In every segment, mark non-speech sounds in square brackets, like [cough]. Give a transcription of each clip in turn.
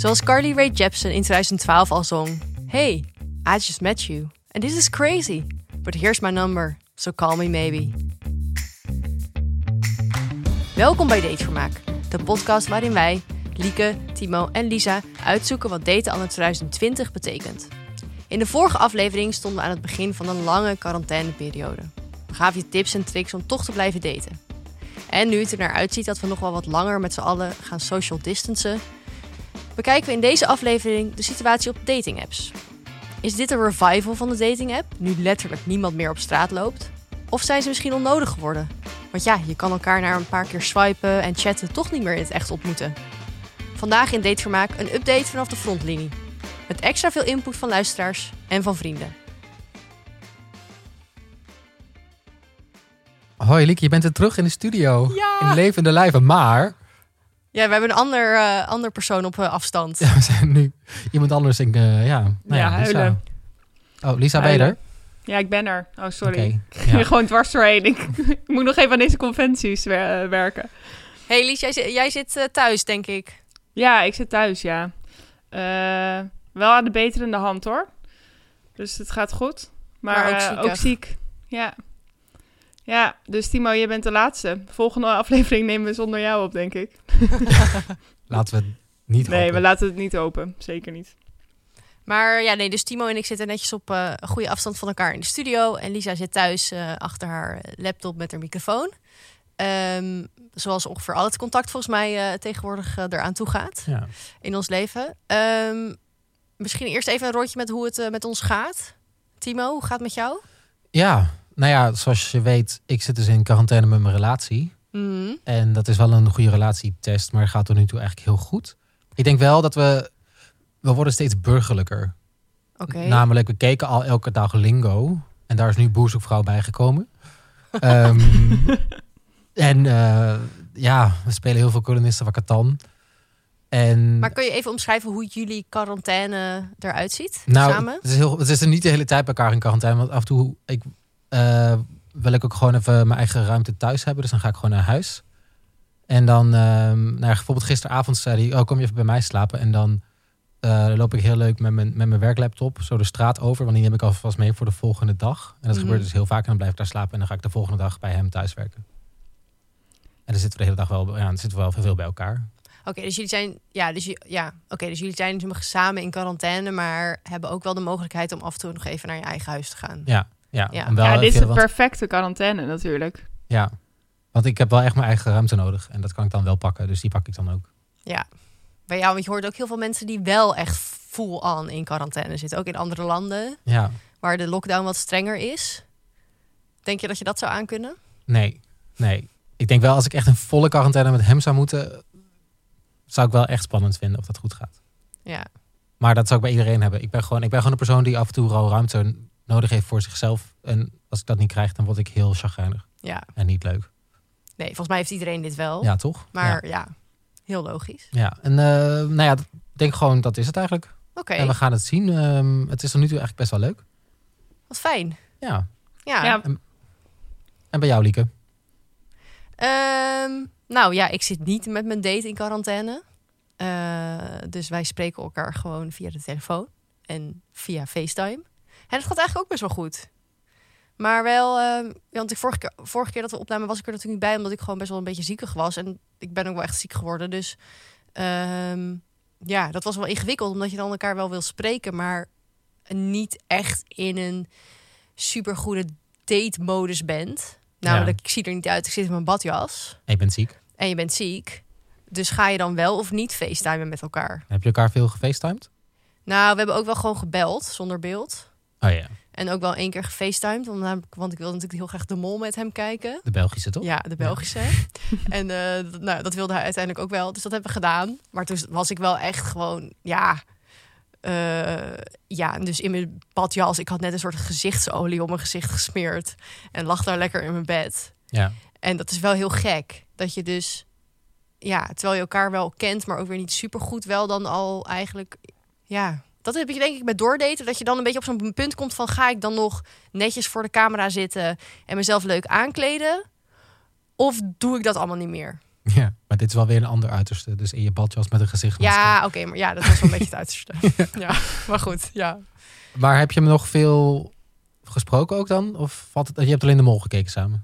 Zoals Carly Rae Jepsen in 2012 al zong: Hey, I just met you. And this is crazy. But here's my number, so call me maybe. Welkom bij Datevermaak, de podcast waarin wij, Lieke, Timo en Lisa, uitzoeken wat daten anno 2020 betekent. In de vorige aflevering stonden we aan het begin van een lange quarantaineperiode. We gaven je tips en tricks om toch te blijven daten. En nu het er naar uitziet dat we nog wel wat langer met z'n allen gaan social distancen, bekijken we in deze aflevering de situatie op dating apps. Is dit een revival van de dating app, nu letterlijk niemand meer op straat loopt? Of zijn ze misschien onnodig geworden? Want ja, je kan elkaar na een paar keer swipen en chatten toch niet meer in het echt ontmoeten. Vandaag in Datevermaak een update vanaf de frontlinie. Met extra veel input van luisteraars en van vrienden. Hoi Lieke, je bent er terug in de studio. Ja. In levende lijven. Maar Ja, we hebben een ander, eh, ander persoon op eh, afstand. ja, we zijn nu iemand anders. Ik, eh, ja, nou Ja, ja, Lisa. Oh, Lisa, ben je er? Ja, ik ben er. Oh, sorry. Ik ging ja. gewoon dwars doorheen. Ik, ik [laughs] moet nog even aan deze conventies wer- werken. Hey Lies, jij, zit- jij zit eh, thuis, denk ik. Ja, ik zit thuis, ja. Eh, wel aan de beterende hand, hoor. Dus het gaat goed. Maar, Maar eh, ook ziek. Ja. Ja, dus Timo, je bent de laatste. Volgende aflevering nemen we zonder jou op, denk ik. [laughs] Laten we het niet Nee, hopen. we laten het niet open. Zeker niet. Maar ja, nee, dus Timo en ik zitten netjes op eh, een goede afstand van elkaar in de studio. En Lisa zit thuis eh, achter haar laptop met haar microfoon. Ehm, zoals ongeveer al het contact volgens mij eh, tegenwoordig eraan toe gaat Ja. in ons leven. Ehm, misschien eerst even een rondje met hoe het met ons gaat. Timo, hoe gaat het met jou? ja, nou ja, zoals je weet, ik zit dus in quarantaine met mijn relatie. Mhm. En dat is wel een goede relatietest, maar gaat tot nu toe eigenlijk heel goed. Ik denk wel dat we, we worden steeds burgerlijker. Oké. Namelijk, we keken al elke dag Lingo. En daar is nu Boerzoekvrouw bijgekomen. [laughs] Ehm, en eh, ja, we spelen heel veel kolonisten van Catan. En Maar kun je even omschrijven hoe jullie quarantaine eruit ziet nou, samen? Het is, heel, het is er niet de hele tijd bij elkaar in quarantaine. Want af en toe ik, eh, wil ik ook gewoon even mijn eigen ruimte thuis hebben. Dus dan ga ik gewoon naar huis. En dan, ehm, nou ja, bijvoorbeeld gisteravond zei hij, oh, kom je even bij mij slapen. En dan eh, loop ik heel leuk met mijn, met mijn werklaptop zo de straat over. Want die neem ik alvast mee voor de volgende dag. En dat Mhm. gebeurt dus heel vaak. En dan blijf ik daar slapen. En dan ga ik de volgende dag bij hem thuis werken. En dan zitten we de hele dag wel, ja, dan zitten we wel veel bij elkaar. Oké, dus jullie zijn, ja, dus, ja, oké, dus jullie zijn dus samen in quarantaine, maar hebben ook wel de mogelijkheid om af en toe nog even naar je eigen huis te gaan. Ja, ja. Ja. om wel ja, dit is de want- perfecte quarantaine natuurlijk. Ja, want ik heb wel echt mijn eigen ruimte nodig. En dat kan ik dan wel pakken. Dus die pak ik dan ook. Ja. Bij jou, want je hoort ook heel veel mensen die wel echt full on in quarantaine zitten, ook in andere landen Ja, waar de lockdown wat strenger is. Denk je dat je dat zou aankunnen? nee, nee. Ik denk wel als ik echt een volle quarantaine met hem zou moeten... zou ik wel echt spannend vinden of dat goed gaat. Ja. Maar dat zou ik bij iedereen hebben. Ik ben gewoon, ik ben gewoon een persoon die af en toe al ruimte nodig heeft voor zichzelf. En als ik dat niet krijg, dan word ik heel chagrijnig. Ja. En niet leuk. Nee, volgens mij heeft iedereen dit wel. Ja, toch? Maar ja, heel logisch. Ja, en eh, nou ja, ik denk gewoon dat is het eigenlijk. Oké, En we gaan het zien. Ehm, het is tot nu toe eigenlijk best wel leuk. wat fijn. Ja. Ja. Ja, En bij jou, Lieke? Ehm, nou ja, ik zit niet met mijn date in quarantaine. Eh, dus wij spreken elkaar gewoon via de telefoon en via FaceTime. En het gaat eigenlijk ook best wel goed. Maar wel, ehm, want de vorige keer, vorige keer dat we opnamen was ik er natuurlijk niet bij, omdat ik gewoon best wel een beetje ziekig was. En ik ben ook wel echt ziek geworden. Dus ehm, ja, dat was wel ingewikkeld, omdat je dan elkaar wel wil spreken, maar niet echt in een supergoede date-modus bent. Namelijk, ik zie er niet uit, ik zit in mijn badjas En je bent ziek. en je bent ziek. Dus ga je dan wel of niet facetimen met elkaar? Heb je elkaar veel gefacetimed? Nou, we hebben ook wel gewoon gebeld zonder beeld. Oh ja, En ook wel één keer gefacetimed. Want, ik wilde natuurlijk heel graag de mol met hem kijken. de Belgische toch? Ja, de Belgische. [laughs] en eh, dat- nou, dat wilde hij uiteindelijk ook wel. Dus dat hebben we gedaan. Maar toen was ik wel echt gewoon, ja... eh, ja, dus in mijn badjas. Ik had net een soort gezichtsolie op mijn gezicht gesmeerd. En lag daar lekker in mijn bed. Ja. En dat is wel heel gek. Dat je dus, ja, terwijl je elkaar wel kent, maar ook weer niet super goed, wel dan al eigenlijk, ja. Dat heb je denk ik met doordaten. Dat je dan een beetje op zo'n punt komt van... ga ik dan nog netjes voor de camera zitten... en mezelf leuk aankleden? Of doe ik dat allemaal niet meer? Ja, maar dit is wel weer een ander uiterste. Dus in je badjas met een gezichtsmasker. Ja, oké, maar ja, dat was wel een beetje het uiterste. [laughs] ja, maar goed, ja. Maar heb je hem nog veel gesproken ook dan? Of valt het, je hebt alleen de mol gekeken samen?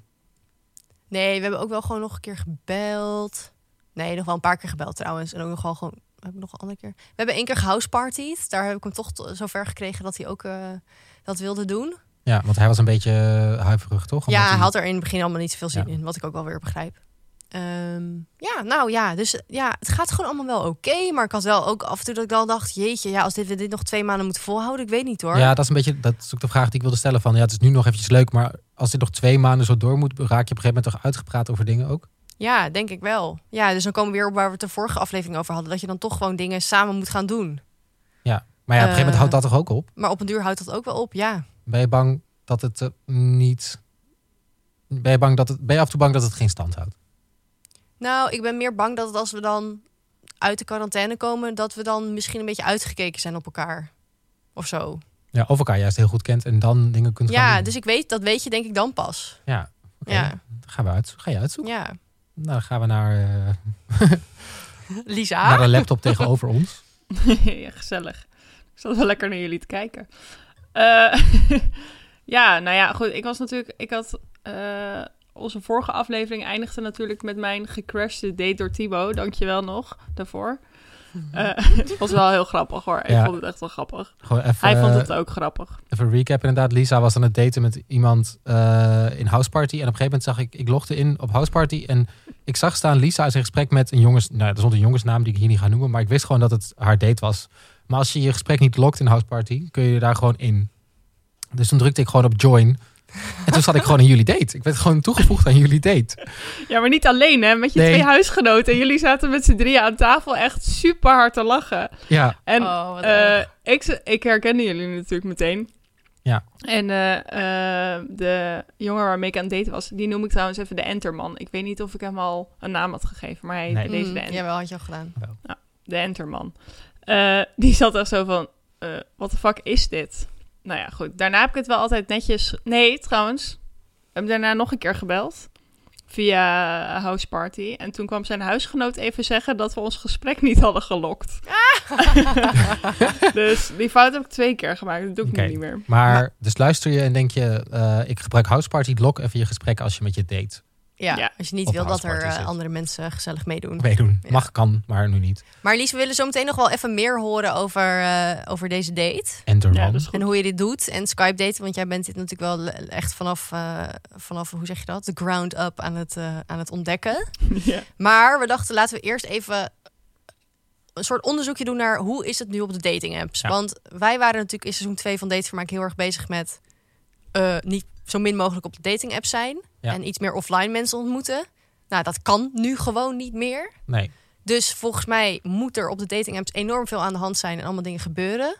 Nee, we hebben ook wel gewoon nog een keer gebeld. Nee, nog wel een paar keer gebeld trouwens. En ook nog wel gewoon. We hebben nog een andere keer. We hebben één keer housepartied. Daar heb ik hem toch to- zover gekregen dat hij ook eh, dat wilde doen. Ja, want hij was een beetje eh, huiverig, toch? Omdat ja, hij had er in het begin allemaal niet zoveel zin Ja. in. Wat ik ook wel weer begrijp. Ehm, ja, nou ja, dus ja, het gaat gewoon allemaal wel oké. maar ik had wel ook af en toe dat ik wel dacht, jeetje, ja, als dit, we dit nog twee maanden moeten volhouden, ik weet niet hoor. Ja, dat is een beetje, dat is ook de vraag die ik wilde stellen. Van ja, het is nu nog eventjes leuk, maar als dit nog twee maanden zo door moet, raak je op een gegeven moment toch uitgepraat over dingen ook? Ja, denk ik wel. Ja, dus dan komen we weer op waar we het de vorige aflevering over hadden. Dat je dan toch gewoon dingen samen moet gaan doen. Ja. Maar ja, op een gegeven moment Eh. houdt dat toch ook op? Maar op een duur houdt dat ook wel op, ja. Ben je bang dat het eh, niet. Ben je, bang dat het, ben je af en toe bang dat het geen stand houdt? Nou, ik ben meer bang dat het als we dan uit de quarantaine komen... dat we dan misschien een beetje uitgekeken zijn op elkaar. Of zo. Ja, of elkaar juist heel goed kent en dan dingen kunt gaan Ja, doen. dus ik weet, dat weet je denk ik dan pas. Ja, oké. Ja. Gaan we uit. Ga je uitzoeken? Ja. Nou, dan gaan we naar, eh, [laughs] Lisa? naar de laptop tegenover ons. [laughs] ja, gezellig. Ik zat wel lekker naar jullie te kijken. Eh, [laughs] ja, nou ja, goed. Ik was natuurlijk... Ik had... eh, onze vorige aflevering eindigde natuurlijk met mijn gecrashte date door Thibaut. Dankjewel nog daarvoor. Eh, Het was wel heel grappig hoor. Ik Ja. vond het echt wel grappig. Even, Hij vond het ook grappig. Even recap inderdaad. Lisa was aan het daten met iemand eh, in House Party. En op een gegeven moment zag ik, ik logde in op House Party. En ik zag staan Lisa is in gesprek met een jongens... Nou, er stond een jongensnaam die ik hier niet ga noemen. Maar ik wist gewoon dat het haar date was. Maar als je je gesprek niet lokt in House Party, kun je daar gewoon in. Dus toen drukte ik gewoon op join. En toen zat ik gewoon in jullie date. Ik werd gewoon toegevoegd aan jullie date. Ja, maar niet alleen hè. Met je Nee. twee huisgenoten. En jullie zaten met z'n drieën aan tafel echt super hard te lachen. Ja, En oh, Eh, ik, ik herkende jullie natuurlijk meteen. Ja. En eh, eh, de jongen waarmee ik aan het daten was, die noem ik trouwens even de Enterman. Ik weet niet of ik hem al een naam had gegeven, maar hij Nee. deze Mm, de, Enter- Jawel, had je al gedaan. de Enterman. Eh, die zat echt zo van, eh wat de fuck is dit? Nou ja, goed. Daarna heb ik het wel altijd netjes... Nee, trouwens. We hebben daarna nog een keer gebeld. Via House Party. En toen kwam zijn huisgenoot even zeggen dat we ons gesprek niet hadden gelokt. [laughs] [laughs] dus die fout heb ik twee keer gemaakt. Dat doe ik nu niet meer. maar dus luister je en denk je... eh, ik gebruik House Party, lok even je gesprek als je met je date Ja, Ja. als je niet wil dat er eh, andere mensen gezellig meedoen. meedoen. Ja. Mag, kan, maar nu niet. Maar Lies, we willen zo meteen nog wel even meer horen over, eh, over deze date. Ja, dat goed. En hoe je dit doet. En Skype daten, want jij bent dit natuurlijk wel echt vanaf, eh, vanaf hoe zeg je dat? De ground up aan het, aan het ontdekken. [laughs] ja. Maar we dachten, laten we eerst even een soort onderzoekje doen naar hoe is het nu op de dating apps. Ja. Want wij waren natuurlijk in seizoen 2 van Datevermaak heel erg bezig met eh, niet zo min mogelijk op de dating app zijn. Ja. En iets meer offline mensen ontmoeten. Nou, dat kan nu gewoon niet meer. Nee. Dus volgens mij moet er op de dating apps enorm veel aan de hand zijn en allemaal dingen gebeuren.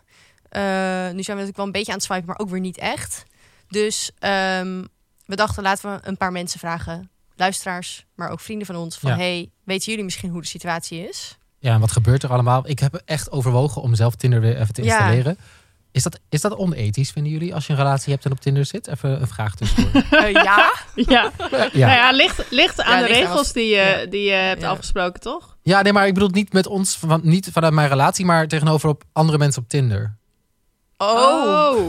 Eh, nu zijn we natuurlijk wel een beetje aan het swipen, maar ook weer niet echt. Dus ehm, we dachten, laten we een paar mensen vragen. Luisteraars, maar ook vrienden van ons. Van, Ja. hey, weten jullie misschien hoe de situatie is? Ja, en wat gebeurt er allemaal? Ik heb echt overwogen om zelf Tinder weer even te Ja. Is, dat, is dat onethisch, vinden jullie, als je een relatie hebt en op Tinder zit? Even een vraag tussendoor. [laughs] Eh, ja. Ja. ja. Nou ja, ligt, ligt aan Ja, de ligt aan regels die je, ja. die je hebt Ja. afgesproken, toch? ja, nee, maar ik bedoel niet met ons, van, niet vanuit mijn relatie, maar tegenover op andere mensen op Tinder. Oh.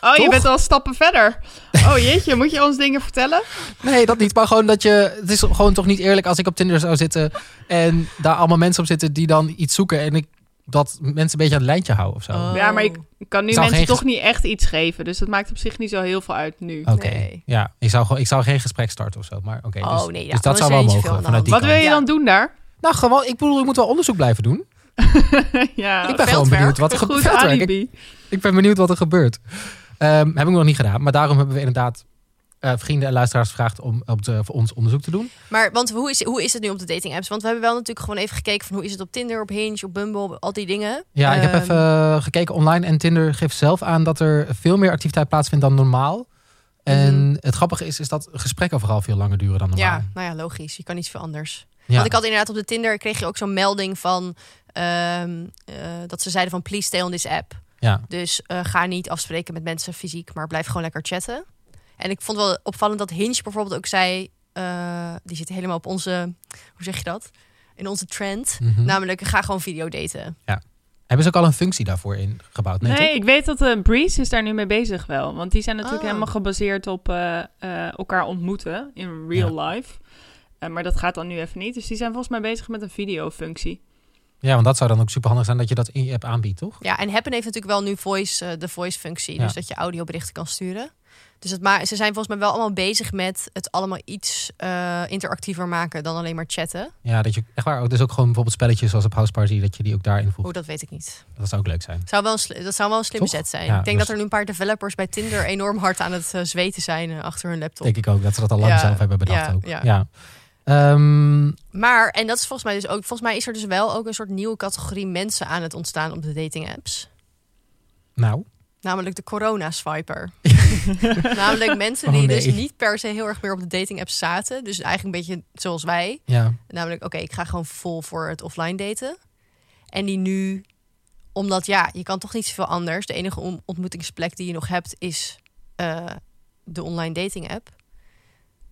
Oh, je Toch? bent al stappen verder. Oh jeetje, moet je ons dingen vertellen? Nee, dat niet. Maar gewoon dat je. Het is gewoon toch niet eerlijk als ik op Tinder zou zitten. En daar allemaal mensen op zitten die dan iets zoeken. En ik dat mensen een beetje aan het lijntje hou of zo. Oh. Ja, maar ik kan nu mensen geen toch niet echt iets geven. Dus dat maakt op zich niet zo heel veel uit nu. Oké. Nee. Ja, ik zou, gewoon, ik zou geen gesprek starten of zo. Maar oké. Oh, dus, nee, ja, dus dat zou is wel mogen vanuit die Wat wil je Ja. dan doen daar? Nou, gewoon, ik bedoel, ik moet wel onderzoek blijven doen. [laughs] ja, ik ben gewoon benieuwd wat er gebeurt. Ik, ik ben benieuwd wat er gebeurt. Ehm, heb ik nog niet gedaan. Maar daarom hebben we inderdaad eh, vrienden en luisteraars gevraagd om op de, voor ons onderzoek te doen. Maar want hoe is, hoe is het nu op de dating apps? Want we hebben wel natuurlijk gewoon even gekeken van hoe is het op Tinder, op Hinge, op Bumble, op al die dingen. Ja, ik heb Ehm, even eh, gekeken online en Tinder geeft zelf aan dat er veel meer activiteit plaatsvindt dan normaal. En Mhm. het grappige is, is dat gesprekken vooral veel langer duren dan normaal. Ja, nou ja, logisch. Je kan niet veel anders. Ja. Want ik had inderdaad op de Tinder kreeg je ook zo'n melding van ehm, eh, dat ze zeiden van please stay on this app. Ja. Dus ga niet afspreken met mensen fysiek, maar blijf gewoon lekker chatten. En ik vond wel opvallend dat Hinge bijvoorbeeld ook zei, eh, die zit helemaal op onze, hoe zeg je dat? in onze trend. Mhm. Namelijk, ga gewoon video daten. Hebben ze ook al een functie daarvoor ingebouwd? Nee, Nee, ik weet dat de Breeze is daar nu mee bezig wel. Want die zijn natuurlijk Oh. helemaal gebaseerd op eh, eh, elkaar ontmoeten in real life. Eh, maar dat gaat dan nu even niet. Dus die zijn volgens mij bezig met een videofunctie. Ja, want dat zou dan ook super handig zijn dat je dat in je app aanbiedt, toch? Ja, en Happen heeft natuurlijk wel nu voice, eh, de voice-functie. Ja. Dus dat je audioberichten kan sturen. Dus het maar, ze zijn volgens mij wel allemaal bezig met het allemaal iets eh, interactiever maken dan alleen maar chatten. Ja, dat je echt waar. Dus ook gewoon bijvoorbeeld spelletjes zoals op House Party, dat je die ook daarin voegt. Hoe dat weet ik niet. Dat zou ook leuk zijn. Zou wel een dat zou wel een slimme Toch? zet zijn. Ja, ik denk dus- dat er nu een paar developers bij Tinder enorm hard aan het eh, zweten zijn achter hun laptop. Denk ik ook dat ze dat al lang Ja, zelf hebben bedacht ja, ook. ja. Ehm, Maar, en dat is volgens mij dus ook, volgens mij is er dus wel ook een soort nieuwe categorie mensen aan het ontstaan op de dating apps. nou, Namelijk de corona-swiper. [laughs] Namelijk mensen Oh, die nee. dus niet per se heel erg meer op de dating apps zaten. Dus eigenlijk een beetje zoals wij. ja. Namelijk, oké, ik ga gewoon vol voor het offline daten. En die nu, omdat ja, je kan toch niet zoveel anders. De enige on- ontmoetingsplek die je nog hebt is eh, de online dating app.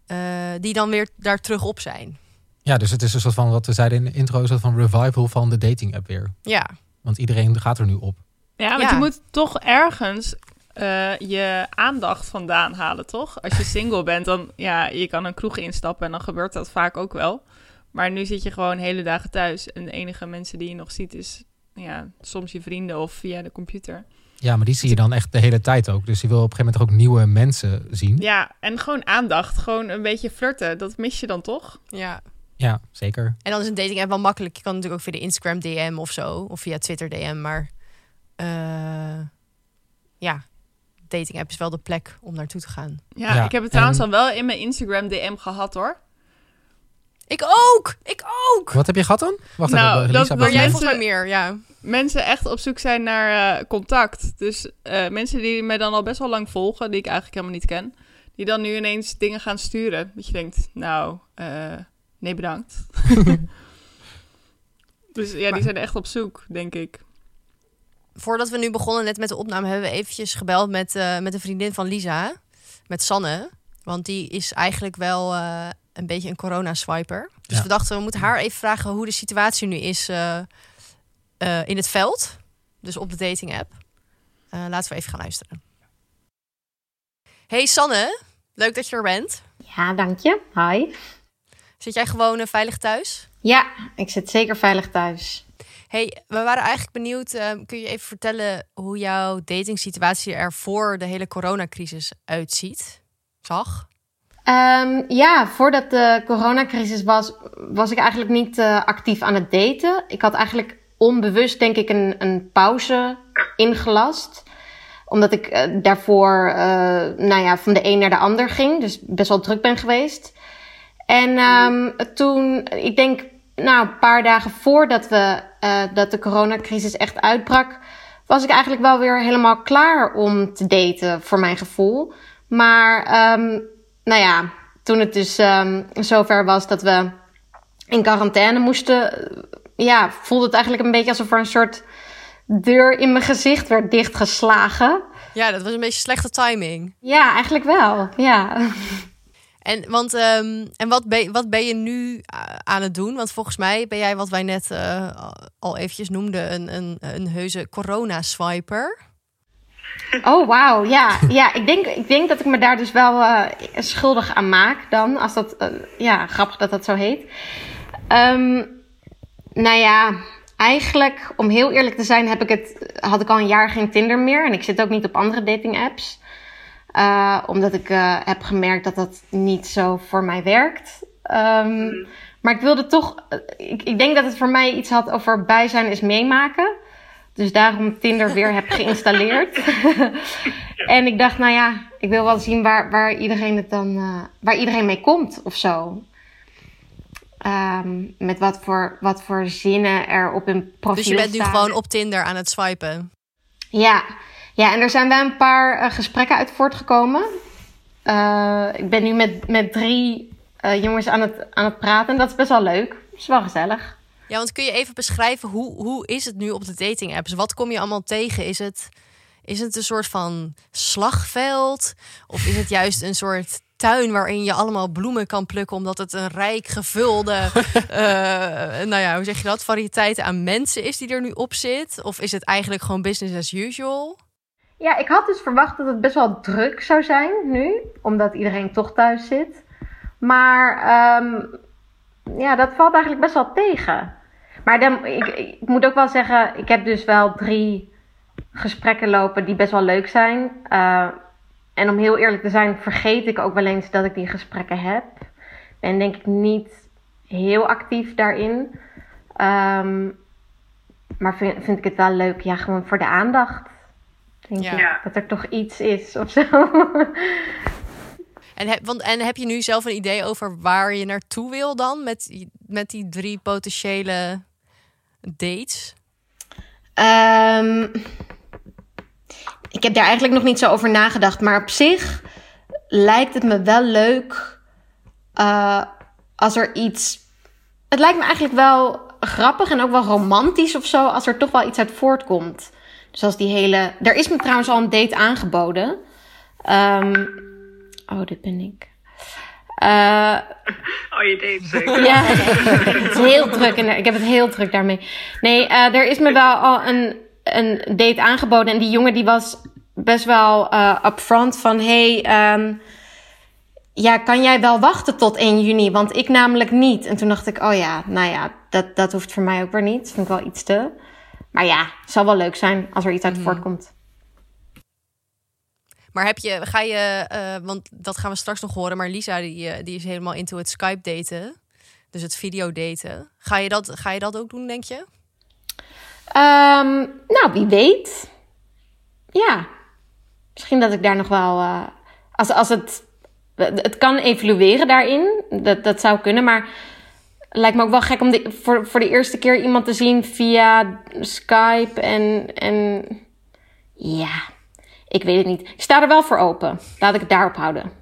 Eh, die dan weer daar terug op zijn. ja, dus het is een soort van wat we zeiden in de intro, een soort van revival van de dating app weer. Ja, Want iedereen gaat er nu op. Ja, want Ja. je moet toch ergens eh, je aandacht vandaan halen, toch? Als je single bent, dan ja, je kan een kroeg instappen en dan gebeurt dat vaak ook wel. Maar nu zit je gewoon hele dagen thuis en de enige mensen die je nog ziet is ja, soms je vrienden of via de computer. Ja, maar die zie je dan echt de hele tijd ook. Dus je wil op een gegeven moment ook nieuwe mensen zien. Ja, en gewoon aandacht, gewoon een beetje flirten, dat mis je dan toch? ja. Ja, zeker. En dan is een dating app wel makkelijk. Je kan natuurlijk ook via de Instagram DM of zo. Of via Twitter DM. Maar eh, ja, dating app is wel de plek om naartoe te gaan. Ja, Ja, ik heb het trouwens en- al wel in mijn Instagram DM gehad hoor. Ik ook! Ik ook! Wat heb je gehad dan? Wacht Nou, even, dat- Lisa, wacht jij volgens mij meer, ja. Mensen echt op zoek zijn naar eh, contact. Dus eh, mensen die mij dan al best wel lang volgen, die ik eigenlijk helemaal niet ken, die dan nu ineens dingen gaan sturen. Dat je denkt, nou, eh, nee bedankt. [laughs] dus ja, die zijn echt op zoek, denk ik. Voordat we nu begonnen net met de opname... hebben we eventjes gebeld met, eh, met een vriendin van Lisa. Met Sanne. Want die is eigenlijk wel eh, een beetje een corona-swiper. Dus Ja. we dachten, we moeten haar even vragen... hoe de situatie nu is eh, in het veld. Dus op de dating app. Eh, laten we even gaan luisteren. Hey Sanne, leuk dat je er bent. Ja, dank je. Hi. Zit jij gewoon eh, veilig thuis? Ja, ik zit zeker veilig thuis. Hey, we waren eigenlijk benieuwd. eh, kun je even vertellen hoe jouw datingsituatie er voor de hele coronacrisis uitziet? Zag? Ehm, ja, voordat de coronacrisis was, was ik eigenlijk niet actief aan het daten. Ik had eigenlijk onbewust, denk ik, een, een pauze ingelast. Omdat ik eh, daarvoor, eh, nou ja, van de een naar de ander ging. Dus best wel druk ben geweest. En ehm, toen, ik denk, nou, een paar dagen voordat we, eh, dat de coronacrisis echt uitbrak, was ik eigenlijk wel weer helemaal klaar om te daten, voor mijn gevoel. Maar, ehm, nou ja, toen het dus ehm, zover was dat we in quarantaine moesten, ja, voelde het eigenlijk een beetje alsof er een soort deur in mijn gezicht werd dichtgeslagen. Ja, dat was een beetje slechte timing. Ja, eigenlijk wel, ja. En, want, ehm, en wat, ben, wat ben je nu a- aan het doen? Want volgens mij ben jij, wat wij net eh, al eventjes noemden, een, een, een heuse corona-swiper. Oh, wauw. Ja, ja ik, denk, ik denk dat ik me daar dus wel eh, schuldig aan maak dan. Als dat, eh, ja, grappig dat dat zo heet. Ehm, nou ja, eigenlijk, om heel eerlijk te zijn, heb ik het, had ik al een jaar geen Tinder meer. En ik zit ook niet op andere dating apps. Eh, omdat ik eh, heb gemerkt dat dat niet zo voor mij werkt. Ehm, Maar ik wilde toch, eh, ik, ik denk dat het voor mij iets had over bij zijn is meemaken. Dus daarom Tinder weer heb geïnstalleerd. [laughs] [laughs] en ik dacht, nou ja, ik wil wel zien waar, waar iedereen het dan, waar iedereen mee komt of zo. Ehm, met wat voor, wat voor zinnen er op hun profiel Dus je bent nu staan. gewoon op Tinder aan het swipen. Ja. ja, en er zijn wel een paar eh, gesprekken uit voortgekomen. Eh, ik ben nu met, met drie eh, jongens aan het, aan het praten. En dat is best wel leuk. Dat is wel gezellig. Ja, want kun je even beschrijven hoe, hoe is het nu op de dating apps? Wat kom je allemaal tegen? Is het, is het een soort van slagveld? Of is het juist een soort tuin waarin je allemaal bloemen kan plukken, omdat het een rijk gevulde, [laughs] eh, nou ja, hoe zeg je dat, variëteit aan mensen is die er nu op zit? Of is het eigenlijk gewoon business as usual? Ja, ik had dus verwacht dat het best wel druk zou zijn nu, omdat iedereen toch thuis zit. Maar ehm, ja, dat valt eigenlijk best wel tegen. Maar dan, ik, ik moet ook wel zeggen, ik heb dus wel drie gesprekken lopen die best wel leuk zijn. Uh, en om heel eerlijk te zijn, vergeet ik ook wel eens dat ik die gesprekken heb. En denk ik niet heel actief daarin. Um, maar vind, vind ik het wel leuk, ja, gewoon voor de aandacht. Denk Ja. ik dat er toch iets is of zo. En heb, want, en heb je nu zelf een idee over waar je naartoe wil dan met, met die drie potentiële dates? Ehm, ik heb daar eigenlijk nog niet zo over nagedacht. Maar op zich lijkt het me wel leuk eh, als er iets. Het lijkt me eigenlijk wel grappig en ook wel romantisch of zo. Als er toch wel iets uit voortkomt. Dus als die hele. Er is me trouwens al een date aangeboden. Ehm, oh, dit ben ik. Oh, je deed zeker. [laughs] ja, het is heel druk. En ik heb het heel druk daarmee. Nee, eh, er is me wel al een, een date aangeboden. En die jongen die was best wel eh upfront van... Hey, ehm, ja, kan jij wel wachten tot 1 juni? Want ik namelijk niet. En toen dacht ik, oh ja, nou ja, dat, dat hoeft voor mij ook weer niet. Dat vind ik wel iets te... Maar ja, het zal wel leuk zijn als er iets uit voortkomt. Maar heb je, ga je, eh, want dat gaan we straks nog horen, maar Lisa die, eh, die is helemaal into het Skype daten. Dus het video daten. Ga je dat, ga je dat ook doen, denk je? Ehm, nou, wie weet. Ja. Misschien dat ik daar nog wel. eh, als, als het. Het kan evolueren daarin. Dat, dat zou kunnen. Maar lijkt me ook wel gek om de, voor, voor de eerste keer iemand te zien via Skype. En. en ja. Ik weet het niet. Ik sta er wel voor open. Laat ik het daarop houden.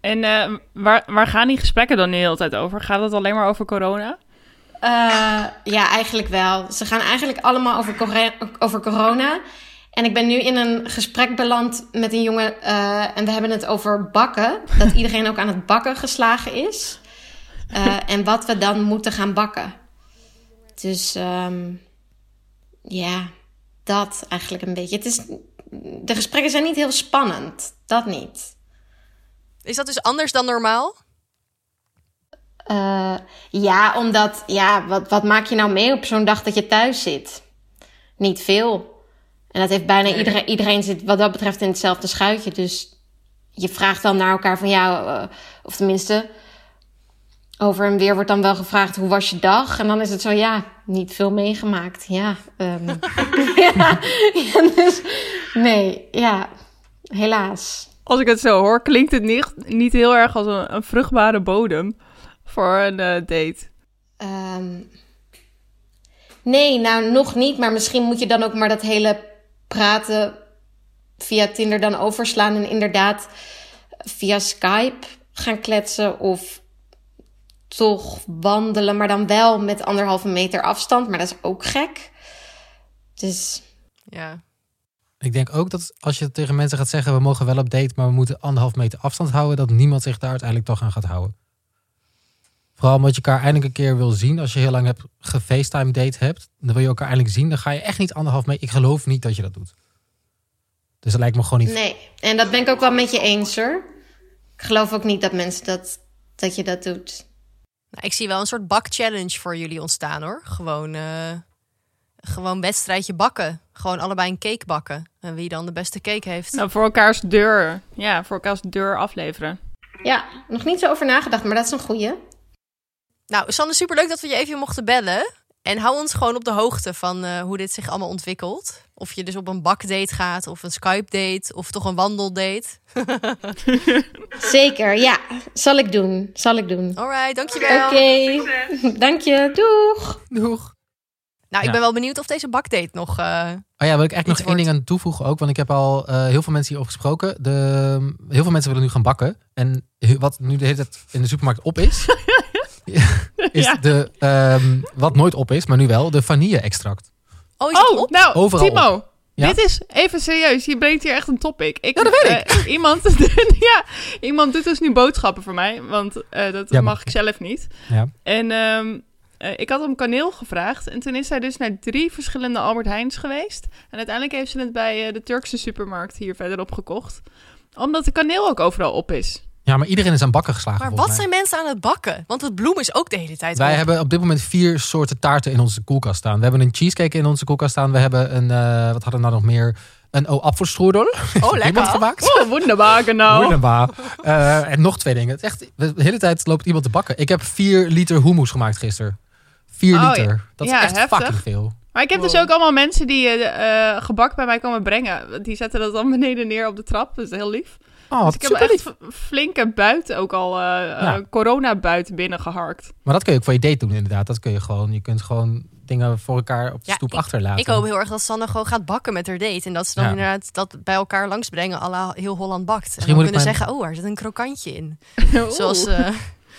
En eh, waar, waar gaan die gesprekken dan de hele tijd over? Gaat het alleen maar over corona? Eh, ja, eigenlijk wel. Ze gaan eigenlijk allemaal over, over corona. En ik ben nu in een gesprek beland met een jongen. eh, en we hebben het over bakken. Dat [laughs] iedereen ook aan het bakken geslagen is. Eh, en wat we dan moeten gaan bakken. Dus ehm, ja, dat eigenlijk een beetje. Het is, de gesprekken zijn niet heel spannend. Dat niet. Is dat dus anders dan normaal? Eh, ja, omdat, ja, wat, wat maak je nou mee op zo'n dag dat je thuis zit? Niet veel. En dat heeft bijna iedereen, iedereen zit wat dat betreft in hetzelfde schuitje. Dus je vraagt dan naar elkaar van ja, eh, of tenminste, over en weer wordt dan wel gevraagd hoe was je dag? En dan is het zo, ja, niet veel meegemaakt. Ja, ehm, [laughs] [laughs] ja, ja, dus nee, ja, helaas. Als ik het zo hoor, klinkt het niet, niet heel erg als een, een vruchtbare bodem voor een eh, date. Ehm, nee, nou nog niet. Maar misschien moet je dan ook maar dat hele praten via Tinder dan overslaan. En inderdaad via Skype gaan kletsen. Of toch wandelen, maar dan wel met anderhalve meter afstand. Maar dat is ook gek. Dus Ja. Ik denk ook dat als je tegen mensen gaat zeggen, we mogen wel op date, maar we moeten anderhalf meter afstand houden, dat niemand zich daar uiteindelijk toch aan gaat houden. Vooral omdat je elkaar eindelijk een keer wil zien. Als je heel lang hebt gefacetime date hebt, dan wil je elkaar eindelijk zien. Dan ga je echt niet anderhalf meter. Ik geloof niet dat je dat doet. Dus dat lijkt me gewoon niet. nee. En dat ben ik ook wel met je eens hoor. Ik geloof ook niet dat mensen dat, dat je dat doet. Nou, ik zie wel een soort bak-challenge voor jullie ontstaan hoor. Gewoon, eh, gewoon wedstrijdje bakken. Gewoon allebei een cake bakken. En wie dan de beste cake heeft. Nou, voor elkaars deur. Ja, voor elkaars deur afleveren. Ja, nog niet zo over nagedacht, maar dat is een goeie. Nou, Sanne, superleuk dat we je even mochten bellen. En hou ons gewoon op de hoogte van eh, hoe dit zich allemaal ontwikkelt. Of je dus op een bakdate gaat, of een Skype-date, of toch een wandeldate. [laughs] Zeker, ja. Zal ik doen. Zal ik doen. Alright, dankjewel. Oké, dank je. Doeg. Doeg. Nou, ik Ja. ben wel benieuwd of deze bakdate nog... eh, Oh ja, wil ik eigenlijk nog één ding aan toevoegen ook. Want ik heb al eh, heel veel mensen hierover gesproken. De, heel veel mensen willen nu gaan bakken. En wat nu de hele tijd in de supermarkt op is... [laughs] is Ja. de, ehm, wat nooit op is, maar nu wel, de vanille-extract. Oh, is het Oh, op? nou, Overal Timo. Ja? Dit is even serieus. Je brengt hier echt een topic. Ik, Ja, dat weet eh, iemand, [laughs] ja, iemand doet dus nu boodschappen voor mij, want eh, dat Ja, mag ik zelf niet. Ja. En ehm, eh, ik had hem kaneel gevraagd. En toen is hij dus naar drie verschillende Albert Heijns geweest. En uiteindelijk heeft ze het bij eh, de Turkse supermarkt hier verderop gekocht. Omdat de kaneel ook overal op is. Ja, maar iedereen is aan bakken geslagen. Maar wat mij. zijn mensen aan het bakken? Want het bloem is ook de hele tijd Wij hebben op dit moment vier soorten taarten in onze koelkast staan. We hebben een cheesecake in onze koelkast staan. We hebben een, eh, wat hadden we nou nog meer? Een o-apfelstrudel. Oh, [laughs] lekker. Iemand gemaakt. Oh, wonderbaar, genau. Wonderbaar. Eh, en nog twee dingen. Het is echt, de hele tijd loopt iemand te bakken. Ik heb vier liter hummus gemaakt gisteren. Vier Oh, liter. Dat ja, is echt heftig. fucking veel. Maar ik heb dus ook allemaal mensen die eh, eh, gebak bij mij komen brengen. Die zetten dat dan beneden neer op de trap. Dat is heel lief. Oh, Dus ik heb echt flinke buiten ook al, eh Ja. corona-buiten binnengeharkt. Maar dat kun je ook voor je date doen inderdaad. Dat kun je gewoon. Je kunt gewoon dingen voor elkaar op de Ja, stoep achterlaten. Ik hoop heel erg dat Sanne gewoon gaat bakken met haar date. En dat ze dan Ja. inderdaad dat bij elkaar langsbrengen. à la heel Holland bakt. En dan kunnen mijn- zeggen, oh, er zit een krokantje in. [laughs] Zoals, eh,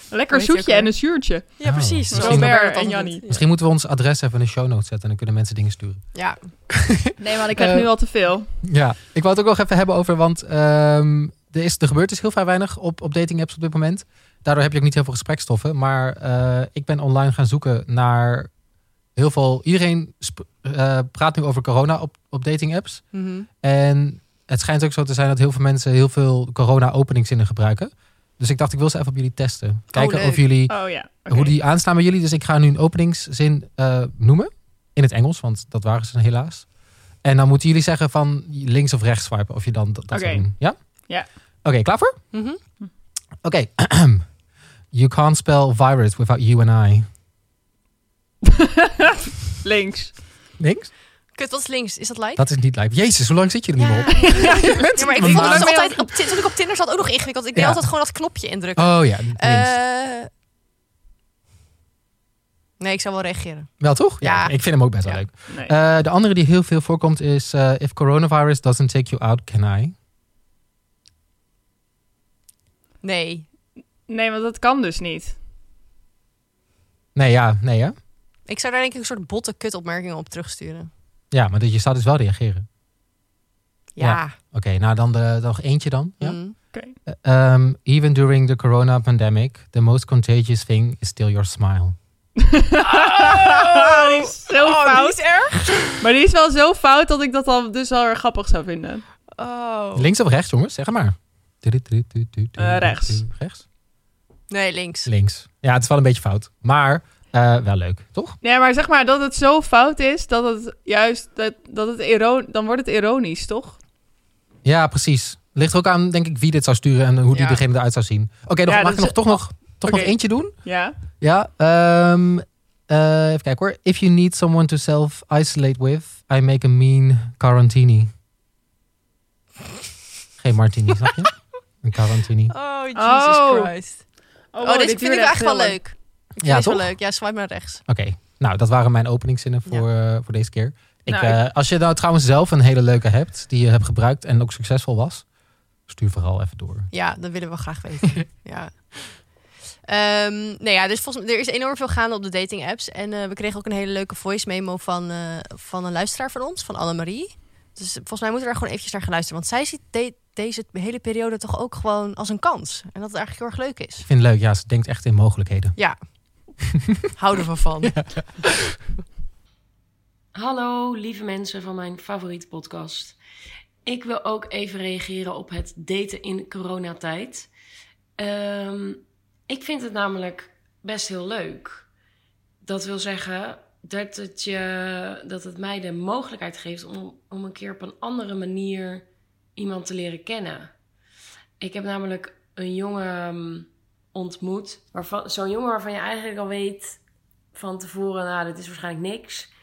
lekker zoetje en een zuurtje. ja, precies. Oh, Zoals misschien- Robert en dan Jannie. Misschien moeten we ons adres even in de show notes zetten. En dan kunnen mensen dingen sturen. Ja, Nee, maar ik krijg Eh, nu al te veel. Ja, ik wou het ook nog even hebben over, want ehm, er, is, er gebeurt dus heel vrij weinig op, op dating apps op dit moment. Daardoor heb je ook niet heel veel gesprekstoffen. Maar eh, ik ben online gaan zoeken naar heel veel. Iedereen eh, praat nu over corona op, op dating apps. Mhm. En het schijnt ook zo te zijn dat heel veel mensen heel veel corona-openingszinnen gebruiken. Dus ik dacht, ik wil ze even op jullie testen. Kijken leuk. of jullie, Oh ja. hoe die aanstaan bij jullie. Dus ik ga nu een openingszin eh, noemen. In het Engels, want dat waren ze helaas. En dan moeten jullie zeggen van links of rechts swipen. Of je dan dat, dat doen. Ja? Ja. Oké, klaar voor? Mhm. Oké. [clears throat] you can't spell virus without you and I. [laughs] Links. Links? Kut, wat is links? Is dat live? Dat is niet live. Jezus, hoe lang zit je er niet ja. meer op? [laughs] ja, maar ik [laughs] vond het altijd, op, toen ik op Tinder zat, ook nog ingewikkeld. Ik deed Ja. altijd gewoon dat knopje indrukken. Oh ja, links. Eh, nee, ik zou wel reageren. Wel toch? Ja. ja. Ik vind hem ook best wel Ja. leuk. Nee. Eh, de andere die heel veel voorkomt is... eh, if coronavirus doesn't take you out, can I? Nee. nee, want dat kan dus niet. Nee, ja, nee hè? Ik zou daar denk ik een soort botte kutopmerkingen op terugsturen. Ja, maar dat- je zou dus wel reageren. Ja. Oké, nou dan de, nog eentje dan. Ja? Mm. Eh, um, even during the corona pandemic, the most contagious thing is still your smile. Oh, [laughs] die is zo Oh, fout. die is erg. Maar die is wel zo fout dat ik dat dan dus wel erg grappig zou vinden. Oh. Links of rechts, jongens? Zeg maar. Eh, rechts. Rechts? Nee, links. Links. Ja, het is wel een beetje fout. Maar eh, wel leuk, toch? Nee, maar zeg maar dat het zo fout is dat het juist dat, dat het dan wordt het ironisch, toch? Ja, precies. Ligt er ook aan, denk ik, wie dit zou sturen en hoe die Ja. degene eruit zou zien. Oké, nog Ja, mag ik nog, toch, nog, toch nog eentje doen? Ja. Ja, ehm, eh, even kijken hoor. If you need someone to self-isolate with, I make a mean quarantini. Geen martini, snap je? [laughs] Een quarantini. Oh, Jesus Oh. Christ. Oh, Oh, wow, dit vind ik echt wel leuk. Ik Ja, vind toch? wel leuk. Ja, swipe naar rechts. Oké, nou dat waren mijn openingszinnen voor, eh, voor deze keer. Ik, Nou, eh, als je nou trouwens zelf een hele leuke hebt, die je hebt gebruikt en ook succesvol was, stuur vooral even door. Ja, dat willen we graag weten. [laughs] ja. Ehm, nou ja, dus volgens mij, er is enorm veel gaande op de dating apps. En eh, we kregen ook een hele leuke voice memo van, eh, van een luisteraar van ons, van Annemarie. Dus volgens mij moeten we daar gewoon eventjes naar gaan luisteren. Want zij ziet de- deze hele periode toch ook gewoon als een kans. En dat het eigenlijk heel erg leuk is. Ik vind het leuk, ja, ze denkt echt in mogelijkheden. Ja. [laughs] Houden we van. Hallo, lieve mensen van mijn favoriete podcast. Ik wil ook even reageren op het daten in coronatijd. Ehm ik vind het namelijk best heel leuk. Dat wil zeggen dat het, je, dat het mij de mogelijkheid geeft om, om een keer op een andere manier iemand te leren kennen. Ik heb namelijk een jongen um, ontmoet, zo'n jongen waarvan je eigenlijk al weet van tevoren, nou, dit is waarschijnlijk niks.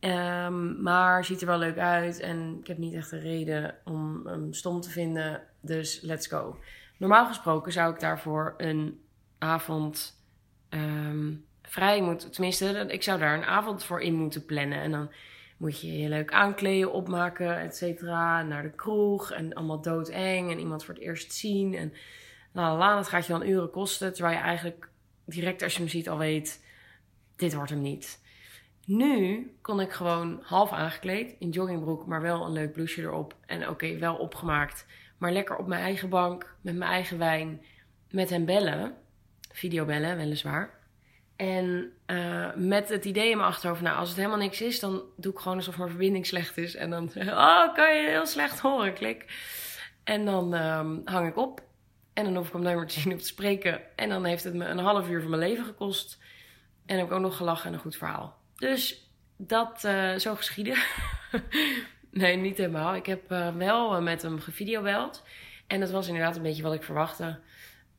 Um, maar ziet er wel leuk uit en ik heb niet echt een reden om hem stom te vinden. Dus let's go. Normaal gesproken zou ik daarvoor een avond um, vrij moeten. Tenminste, ik zou daar een avond voor in moeten plannen. En dan moet je je leuk aankleden, opmaken, et cetera. Naar de kroeg en allemaal doodeng en iemand voor het eerst zien. En nou, la, dat gaat je dan uren kosten. Terwijl je eigenlijk direct als je hem ziet al weet, dit wordt hem niet. Nu kon ik gewoon half aangekleed in joggingbroek, maar wel een leuk blouseje erop. En oké, wel opgemaakt. Maar lekker op mijn eigen bank, met mijn eigen wijn, met hem bellen. Videobellen, weliswaar. En uh, met het idee in mijn achterhoofd, nou, als het helemaal niks is, dan doe ik gewoon alsof mijn verbinding slecht is. En dan, [laughs] oh, kan je heel slecht horen, klik. En dan um, hang ik op. En dan hoef ik hem nooit meer te zien of te spreken. En dan heeft het me een half uur van mijn leven gekost. En heb ik ook nog gelachen en een goed verhaal. Dus dat uh, zo geschieden. [laughs] nee, niet helemaal. Ik heb uh, wel met hem gevideobeld. En dat was inderdaad een beetje wat ik verwachtte.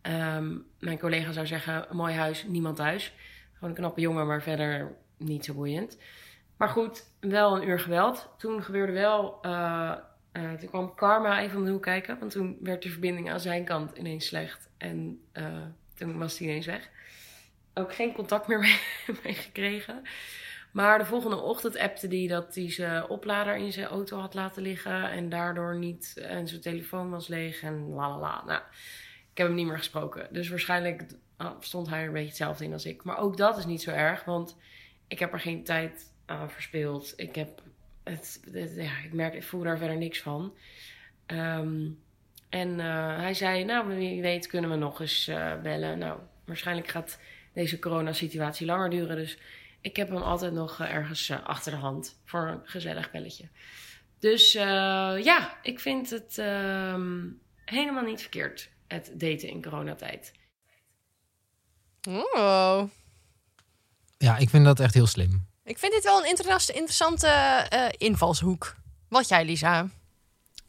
Um, mijn collega zou zeggen, mooi huis, niemand thuis. Gewoon een knappe jongen, maar verder niet zo boeiend. Maar goed, wel een uur geweld. Toen gebeurde wel... Uh, toen kwam Karma even om de hoek kijken. Want toen werd de verbinding aan zijn kant ineens slecht. En uh, toen was hij ineens weg. Ook geen contact meer [laughs] mee, mee, gekregen. Maar de volgende ochtend appte hij dat hij zijn oplader in zijn auto had laten liggen. En daardoor niet... En zijn telefoon was leeg en la la la. Nou, ik heb hem niet meer gesproken. Dus waarschijnlijk stond hij er een beetje hetzelfde in als ik. Maar ook dat is niet zo erg. Want ik heb er geen tijd aan verspeeld. Ik heb het, ja, ik merk, ik voel daar verder niks van. Um, en uh, hij zei, nou, wie weet kunnen we nog eens uh, bellen. Nou, waarschijnlijk gaat deze coronasituatie langer duren. Dus ik heb hem altijd nog uh, ergens achter de hand voor een gezellig belletje. Dus ja, ik vind het ehm, helemaal niet verkeerd, het daten in coronatijd. Oh. Ja, ik vind dat echt heel slim. Ik vind dit wel een interessante uh, invalshoek. Wat jij, Lisa?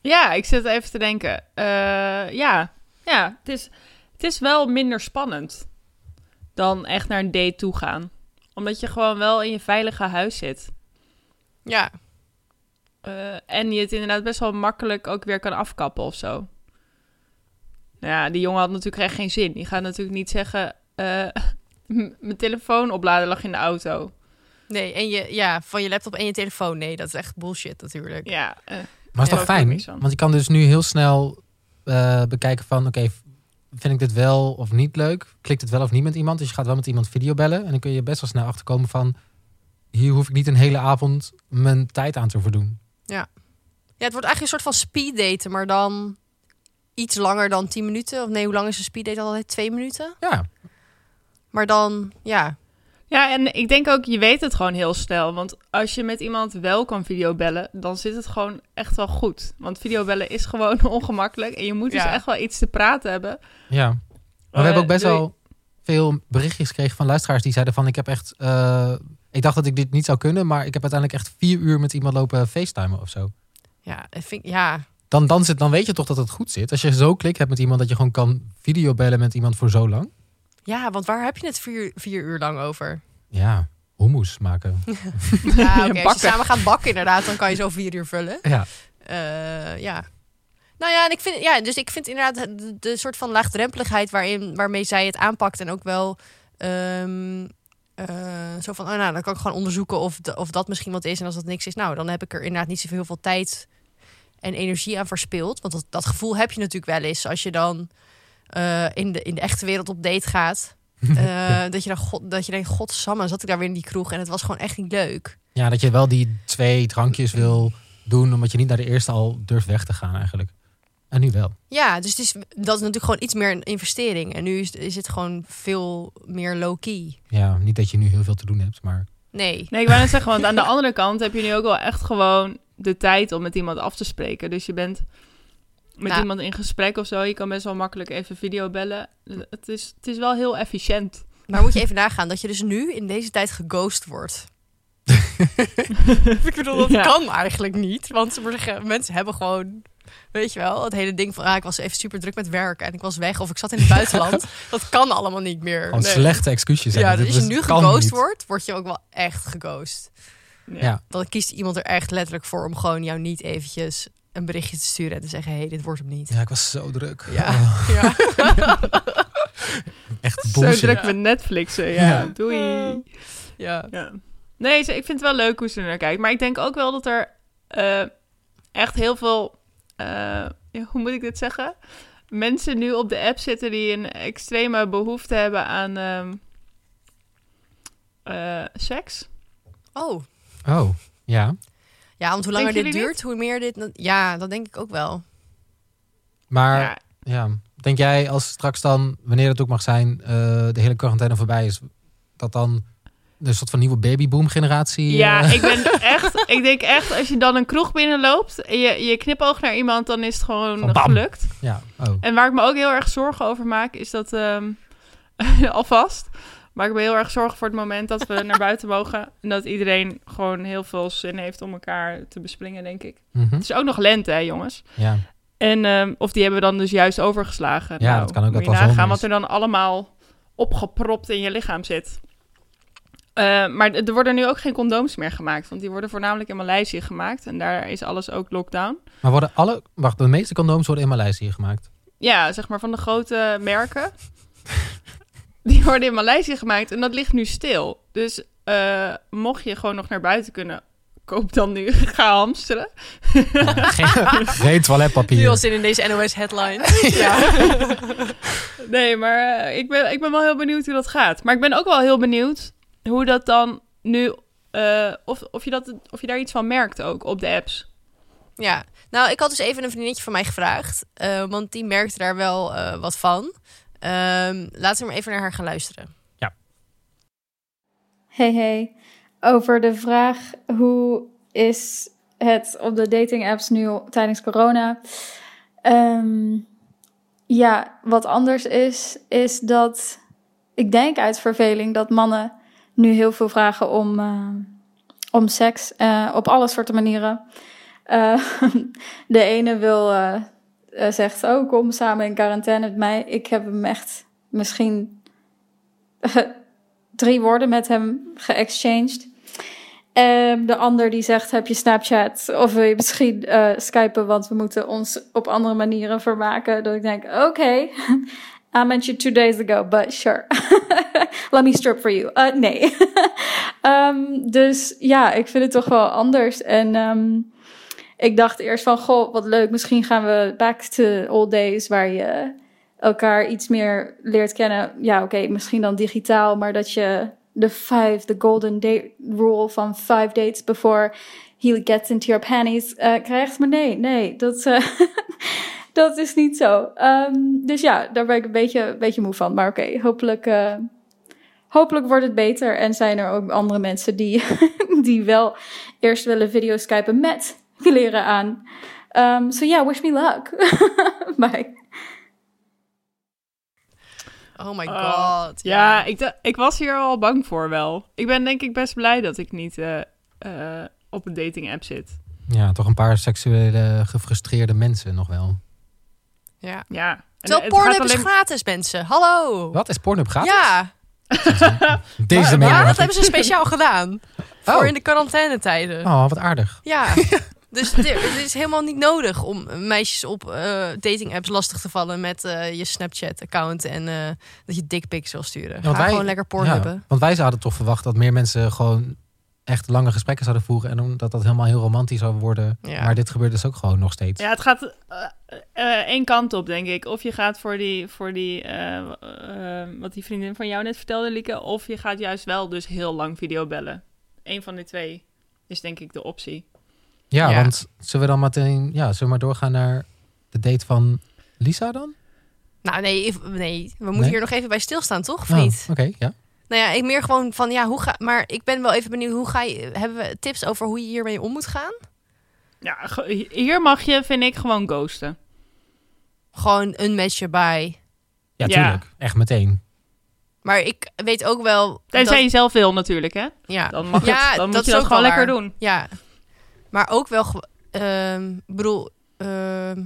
Ja, ik zit even te denken. Uh, ja, ja het, is, het is wel minder spannend dan echt naar een date toe gaan. Omdat je gewoon wel in je veilige huis zit. Ja. Uh, en je het inderdaad best wel makkelijk ook weer kan afkappen of zo. Nou ja, die jongen had natuurlijk echt geen zin. Die gaat natuurlijk niet zeggen... [laughs] mijn telefoon opladen lag in de auto. Nee, en je, ja, van je laptop en je telefoon. Nee, dat is echt bullshit natuurlijk. Ja. Uh, maar is toch fijn? Want je kan dus nu heel snel uh, bekijken van... oké, okay, vind ik dit wel of niet leuk? Klikt het wel of niet met iemand? Dus je gaat wel met iemand video bellen. En dan kun je best wel snel achterkomen van... hier hoef ik niet een hele avond mijn tijd aan te verdoen. Ja. Ja, het wordt eigenlijk een soort van speed daten, maar dan iets langer dan 10 minuten. Of nee, hoe lang is een speed date altijd? Twee minuten? Ja. Maar dan, ja, ja, en ik denk ook, je weet het gewoon heel snel. Want als je met iemand wel kan videobellen, dan zit het gewoon echt wel goed. Want videobellen is gewoon [laughs] ongemakkelijk. En je moet dus Ja. echt wel iets te praten hebben. Ja. Maar we Eh, hebben ook best wel veel berichtjes gekregen van luisteraars die zeiden van... ik heb echt... eh, ik dacht dat ik dit niet zou kunnen, maar ik heb uiteindelijk echt vier uur met iemand lopen facetimen of zo. ja, ik vind, ja, Dan, dan, zit, dan weet je toch dat het goed zit. Als je zo klik hebt met iemand dat je gewoon kan videobellen met iemand voor zo lang. Ja, want waar heb je het vier, vier uur lang over? Ja, hummus maken. [laughs] Ja, oké, als je [laughs] samen gaat bakken inderdaad, dan kan je zo vier uur vullen. Ja. Eh, ja. Nou ja, en ik vind, ja, dus ik vind inderdaad de, de soort van laagdrempeligheid waarin, waarmee zij het aanpakt en ook wel ehm, eh, zo van, oh nou, dan kan ik gewoon onderzoeken of, de- of dat misschien wat is en als dat niks is, nou, dan heb ik er inderdaad niet zoveel heel veel tijd en energie aan verspild, want dat, dat gevoel heb je natuurlijk wel eens als je dan eh, in, de, in de echte wereld op date gaat. [laughs] Eh, dat je dan god, dat je denkt, godsamme, zat ik daar weer in die kroeg en het was gewoon echt niet leuk. Ja, dat je wel die twee drankjes wil doen, omdat je niet naar de eerste al durft weg te gaan eigenlijk. En nu wel. Ja, dus het is, dat is natuurlijk gewoon iets meer een investering. En nu is, is het gewoon veel meer low-key. Ja, niet dat je nu heel veel te doen hebt, maar Nee. Nee, ik wou net zeggen, want aan de [laughs] andere kant heb je nu ook wel echt gewoon de tijd om met iemand af te spreken. Dus je bent met Nou. iemand in gesprek of zo. Je kan best wel makkelijk even video bellen. Het is, het is wel heel efficiënt. Maar moet je even nagaan dat je dus nu in deze tijd geghost wordt. [laughs] ik bedoel, dat Ja. kan eigenlijk niet. Want mensen hebben gewoon, weet je wel, het hele ding van, ah, ik was even super druk met werken en ik was weg of ik zat in het buitenland. [laughs] dat kan allemaal niet meer. Nee. slechte excuses. Ja, hebben. dus als Dat je nu geghost wordt, word je ook wel echt geghost. Ja. Dan kiest iemand er echt letterlijk voor om gewoon jou niet eventjes een berichtje te sturen en te zeggen, hé, hey, dit wordt hem niet. Ja, ik was zo druk. Ja, Oh, [laughs] ja. [laughs] echt Zo bullshit. druk met Netflixen. Ja, Ja. doei. ja. Ja. Nee, ze- ik vind het wel leuk hoe ze er naar kijkt. Maar ik denk ook wel dat er eh, echt heel veel... eh, hoe moet ik dit zeggen? Mensen nu op de app zitten die een extreme behoefte hebben aan ehm, eh, seks. Oh. Oh, ja. Ja, want hoe langer dit duurt, hoe meer dit... Ja, dat denk ik ook wel. Maar Ja, ja, denk jij als straks dan, wanneer het ook mag zijn, eh, de hele quarantaine voorbij is, dat dan een soort van nieuwe babyboom generatie... Ja, eh, ik ben [laughs] echt. Ik denk echt, als je dan een kroeg binnenloopt en je, je knipoog naar iemand, dan is het gewoon gelukt. ja, oh. En waar ik me ook heel erg zorgen over maak, is dat ehm, [laughs] alvast. Maar ik ben heel erg zorgen voor het moment dat we naar buiten mogen. En dat iedereen gewoon heel veel zin heeft om elkaar te besplingen, denk ik. Mhm. Het is ook nog lente, hè, jongens. ja. En, ehm, of die hebben we dan dus juist overgeslagen. Ja, dat kan ook moet dat je wel nagaan is. wat er dan allemaal opgepropt in je lichaam zit. Eh, maar er worden nu ook geen condooms meer gemaakt. Want die worden voornamelijk in Maleisië gemaakt. En daar is alles ook lockdown. Maar worden alle, wacht, de meeste condooms worden in Maleisië gemaakt. Ja, zeg maar van de grote merken. [laughs] die worden in Maleisië gemaakt. En dat ligt nu stil. Dus eh, mocht je gewoon nog naar buiten kunnen... Koop dan nu. [laughs] Ga hamsteren. [laughs] Geen, geen Nu toiletpapier. al zin in deze NOS-headline. [laughs] Nee, maar eh, ik, ben, ik ben wel heel benieuwd hoe dat gaat. Maar ik ben ook wel heel benieuwd hoe dat dan nu... eh, of, of, je dat, of je daar iets van merkt ook op de apps. Ja, nou, ik had dus even een vriendinnetje van mij gevraagd. eh, want die merkte daar wel eh, wat van. Ehm, laten we maar even naar haar gaan luisteren. Hey hey, over de vraag hoe is het op de dating apps nu tijdens corona? Ehm, ja, wat anders is, is dat ik denk uit verveling dat mannen nu heel veel vragen om, eh, om seks eh, op alle soorten manieren. Eh, [laughs] de ene wil, eh, eh, zegt, oh kom samen in quarantaine met mij. Ik heb hem echt misschien drie woorden met hem geëxchanged. Ehm, de ander die zegt, heb je Snapchat? Of wil je misschien eh skypen, want we moeten ons op andere manieren vermaken. Dat ik denk, oké, [laughs] I met you two days ago, but sure. [laughs] Let me strip for you. Uh, nee. [laughs] Ehm, dus ja, ik vind het toch wel anders. En ehm, ik dacht eerst van, goh, wat leuk. Misschien gaan we back to old days, waar je elkaar iets meer leert kennen. Ja, oké, misschien dan digitaal, maar dat je de five, de golden date rule van five dates before he gets into your panties eh, krijgt. Maar nee, nee, dat, eh, [laughs] dat is niet zo. Ehm, dus ja, daar ben ik een beetje, een beetje moe van. Maar oké, hopelijk, eh, hopelijk wordt het beter. En zijn er ook andere mensen die, [laughs] die wel eerst willen videoskypen met [laughs] kleren aan. Um, so yeah, wish me luck. [laughs] Bye. Oh my Oh, god. Ja, ik, ik was hier al bang voor wel. Ik ben denk ik best blij dat ik niet eh, eh, op een dating app zit. Ja, toch een paar seksuele gefrustreerde mensen nog wel. ja. Ja. En Terwijl het gaat Pornhub is alleen- gratis, mensen. Hallo. Wat, is Pornhub gratis? Ja, [laughs] Deze ja, dat hebben ze speciaal gedaan. Voor Oh. in de quarantainetijden. Oh, wat aardig. Ja. Dus dit- het is helemaal niet nodig om meisjes op eh dating apps lastig te vallen met eh, je Snapchat-account en eh, dat je dickpics wil sturen. Ga want wij- gewoon lekker pornhubben. Ja, want wij hadden toch verwacht dat meer mensen gewoon echt lange gesprekken zouden voeren. En dat dat helemaal heel romantisch zou worden. Ja. Maar dit gebeurt dus ook gewoon nog steeds. Ja, het gaat één kant op, denk ik. Of je gaat voor die, voor die wat die vriendin van jou net vertelde, Lieke. Of je gaat juist wel dus heel lang videobellen. Eén van die twee is denk ik de optie. Ja, Ja. want zullen we dan meteen, ja, zullen we maar doorgaan naar de date van Lisa dan? Nou nee, nee, we moeten Nee? hier nog even bij stilstaan, toch? Of Oh, niet? Oké, ja. Nou ja, ik meer gewoon van ja, hoe ga. Maar ik ben wel even benieuwd, hoe ga je. Hebben we tips over hoe je hiermee om moet gaan? Ja, hier mag je, vind ik, gewoon ghosten. Gewoon een matchje bij. Ja, Ja. tuurlijk. Echt meteen. Maar ik weet ook wel. Tenzij dat- je zelf wil natuurlijk, hè. ja, Dan, mag Ja, het, dan moet dat je dat ook gewoon lekker doen. ja. Maar ook wel. ehm, Ik bedoel. ehm,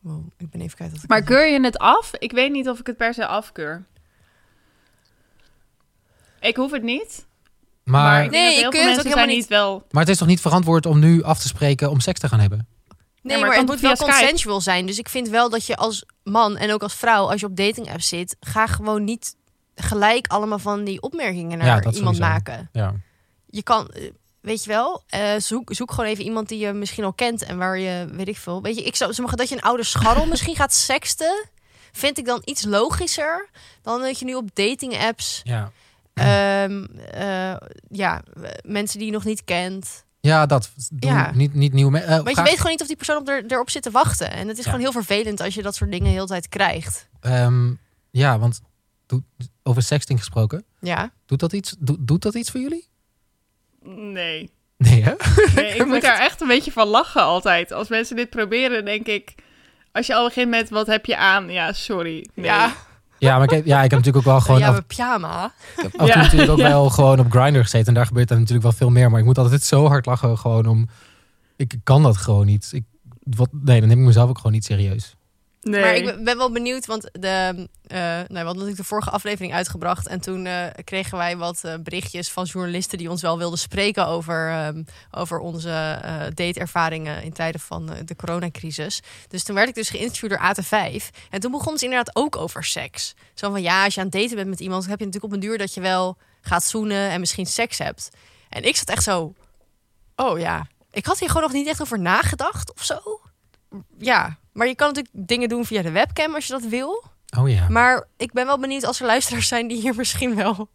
wow, ik ben even kwijt wat ik Maar keur je het af? Ik weet niet of ik het per se afkeur. Ik hoef het niet. Maar, Maar, ik maar, Nee, kunt veel het mensen ook zijn helemaal niet wel... het is toch niet verantwoord om nu af te spreken om seks te gaan hebben? Nee, maar maar, het moet wel consensual zijn. Dus ik vind wel dat je als man en ook als vrouw, als je op dating apps zit, ga gewoon niet gelijk allemaal van die opmerkingen naar Ja, dat iemand sowieso. maken. Ja. Je kan, eh, weet je wel, eh, zoek, zoek gewoon even iemand die je misschien al kent en waar je, weet ik veel. Weet je, ik zou zeggen dat je een oude scharrel [laughs] misschien gaat sexten. Vind ik dan iets logischer dan dat je nu op dating apps ja. Ehm, eh, ja, mensen die je nog niet kent. Ja, dat. Doe Ja. Niet, niet nieuw. me- eh, je weet gewoon niet of die persoon op er, erop zit te wachten. En het is Ja. gewoon heel vervelend als je dat soort dingen heel de tijd krijgt. Ehm, ja, want over sexting gesproken. Ja. Doet dat iets, doet, doet dat iets voor jullie? Nee. Nee, hè? nee [laughs] ik moet daar echt een beetje van lachen altijd. Als mensen dit proberen, denk ik... Als je al begint met, wat heb je aan? Ja, sorry. Nee. Ja. Ja, maar ik heb, ja, ik heb natuurlijk ook wel gewoon ja, af, mijn pyjama. toe Ja. natuurlijk ook [laughs] Ja. wel gewoon op Grindr gezeten. En daar gebeurt er natuurlijk wel veel meer. Maar ik moet altijd zo hard lachen gewoon om... Ik kan dat gewoon niet. Ik, wat, nee, dan neem ik mezelf ook gewoon niet serieus. Maar ik ben- wel benieuwd, want de, eh nou, we hadden natuurlijk de vorige aflevering uitgebracht. En toen eh, kregen wij wat eh, berichtjes van journalisten die ons wel wilden spreken over, ehm, over onze dateervaringen in tijden van de coronacrisis. Dus toen werd ik dus geïnterviewd door AT5. En toen begon het inderdaad ook over seks. Zo van ja, als je aan het daten bent met iemand, heb je natuurlijk op een duur dat je wel gaat zoenen en misschien seks hebt. En ik zat echt zo, oh ja, ik had hier gewoon nog niet echt over nagedacht of zo. Ja, maar je kan natuurlijk dingen doen via de webcam als je dat wil. Oh ja. Maar ik ben wel benieuwd als er luisteraars zijn die hier [laughs] misschien wel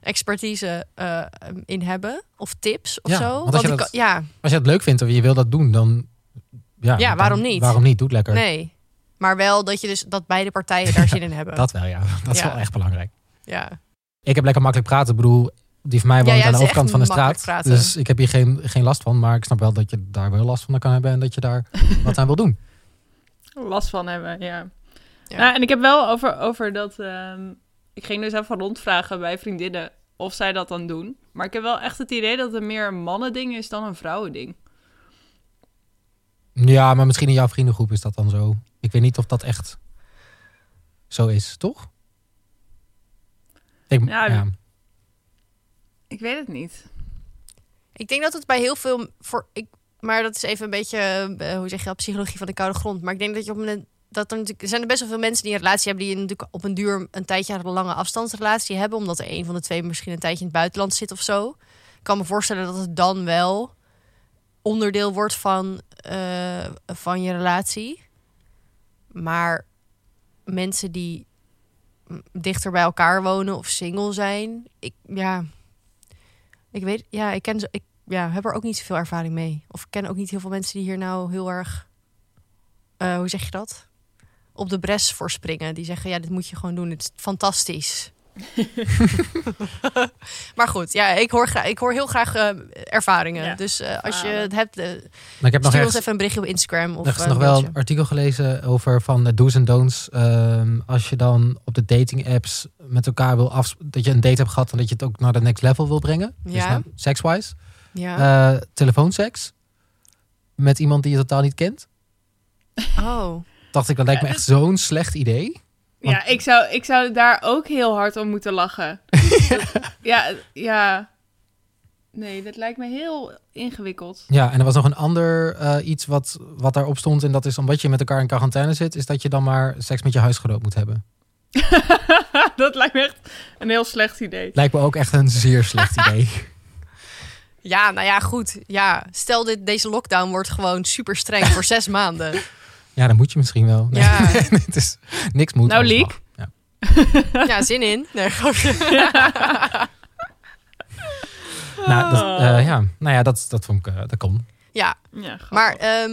expertise eh, in hebben. Of tips of Ja, zo. want als je dat- ja, Als je het leuk vindt of je wil dat doen, dan... Ja, Ja, dan- waarom niet? Waarom niet? Doe het lekker. nee. Maar wel dat je dus dat beide partijen daar zin in [laughs] hebben. Dat wel, ja. [laughs] Dat is wel echt belangrijk. Ja. Ik heb lekker makkelijk praten. Ik bedoel, die van mij Ja, woont jij aan de overkant van de straat. praten. Dus ik heb hier geen, geen last van. Maar ik snap wel dat je daar wel last van kan hebben. En dat je daar [laughs] wat aan wil doen. last van hebben, ja. Ja. Nou, en ik heb wel over, over dat... ehm, ik ging dus even rondvragen bij vriendinnen of zij dat dan doen. Maar ik heb wel echt het idee dat het meer een mannending is dan een vrouwending. Ja, maar misschien in jouw vriendengroep is dat dan zo. Ik weet niet of dat echt zo is, toch? Ik, Ja, ja. Ik weet het niet. Ik denk dat het bij heel veel voor ik, maar dat is even een beetje eh, hoe zeg je dat psychologie van de koude grond. Maar ik denk dat je op een dat er natuurlijk er zijn er best wel veel mensen die een relatie hebben die natuurlijk op een duur een tijdje een lange afstandsrelatie hebben, omdat er een van de twee misschien een tijdje in het buitenland zit of zo. Ik kan me voorstellen dat het dan wel onderdeel wordt van, eh, van je relatie. Maar mensen die dichter bij elkaar wonen of single zijn, ik ja. Ik weet, ja, ik ken ze, ik ja, heb er ook niet zoveel ervaring mee. Of ik ken ook niet heel veel mensen die hier nou heel erg, eh, hoe zeg je dat? Op de bres voor springen. Die zeggen, ja, dit moet je gewoon doen. Het is fantastisch. [laughs] maar goed, ja, ik hoor, ik hoor heel graag eh, ervaringen. Ja, dus eh, als je het hebt, eh, Maar ik heb nog stuur ons ergens, even een berichtje op Instagram. Of ergens eh, nog wel een artikel gelezen over van de do's en don'ts. Ehm, als je dan op de dating apps met elkaar wil af, dat je een date hebt gehad en dat je het ook naar de next level wil brengen. Dus Ja. Ja. Eh, telefoonseks. Met iemand die je totaal niet kent. oh. Dacht ik, dat lijkt me echt zo'n slecht idee. Want- Ja, ik zou, ik zou daar ook heel hard om moeten lachen. Dat- [laughs] ja, ja. Nee, dat lijkt me heel ingewikkeld. Ja, en er was nog een ander eh, iets wat, wat daarop stond. En dat is omdat je met elkaar in quarantaine zit, is dat je dan maar seks met je huisgenoot moet hebben. [laughs] dat lijkt me echt een heel slecht idee. Lijkt me ook echt een zeer slecht [laughs] idee. Ja, nou ja, goed. Ja, stel dit, deze lockdown wordt gewoon super streng voor zes maanden. Ja, dan moet je misschien wel. Nee, Ja. [laughs] het is, niks moet. Nou, Liek. Ja. [laughs] Ja, zin in. Nee, grapje. [laughs] Nou, dat, eh, ja. nou ja, dat, dat vond ik, eh, dat kon. Ja, Ja, maar ehm,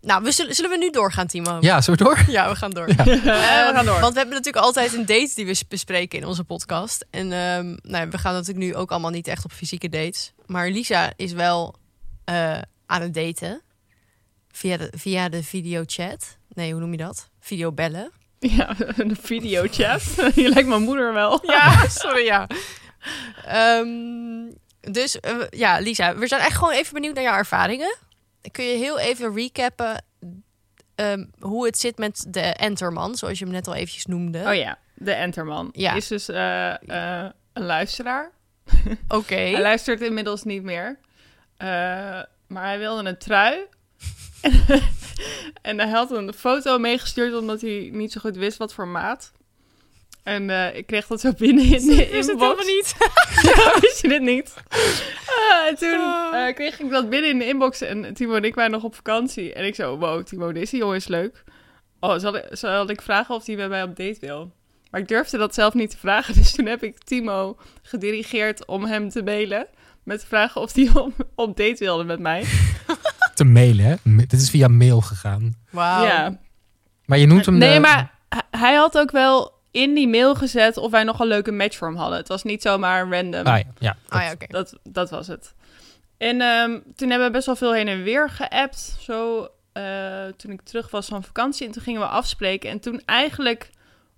nou, we zullen, zullen we nu doorgaan, Timo? Ja, zo door. Ja, we gaan door. Ja. Eh, we Ehm, gaan door. Want we hebben natuurlijk altijd een date die we bespreken in onze podcast. En ehm, nou, ja, we gaan natuurlijk nu ook allemaal niet echt op fysieke dates. Maar Lisa is wel eh, aan het daten. Via de, via de videochat. Nee, hoe noem je dat? Videobellen. Ja, [laughs] een videochat. [laughs] Je lijkt mijn moeder wel. Ja, [laughs] sorry, ja. Ehm, dus eh, ja, Lisa, we zijn echt gewoon even benieuwd naar jouw ervaringen. Kun je heel even recappen ehm, hoe het zit met de enterman, zoals je hem net al eventjes noemde? Oh ja, de Enterman. Ja. Is dus eh, eh, een luisteraar. Oké. Hij luistert inmiddels niet meer. Maar hij wilde een trui. [laughs] en hij had een foto meegestuurd omdat hij niet zo goed wist wat voor maat. En eh, ik kreeg dat zo binnen in de Ik wist het inbox. helemaal niet. [laughs] Ja, wist je dit niet? Ah, en toen eh, kreeg ik dat binnen in de inbox en Timo en ik waren nog op vakantie. En ik zo, wow, Timo, deze jongen is leuk. Oh, zal ik, zal ik vragen of hij bij mij op date wil? Maar ik durfde dat zelf niet te vragen. Dus toen heb ik Timo gedirigeerd om hem te mailen. Met vraag of hij [laughs] op, op date wilde met mij. Te mailen, hè? Dit is via mail gegaan. Wauw. Ja. Maar je noemt hem... Nee, de- maar hij- had ook wel in die mail gezet of wij nog een leuke match voor hem hadden. Het was niet zomaar random. Ah ja, ja. Ah ja, oké. Dat, dat was het. En ehm, toen hebben we best wel veel heen en weer geappt. Zo eh, toen ik terug was van vakantie. En toen gingen we afspreken. En toen eigenlijk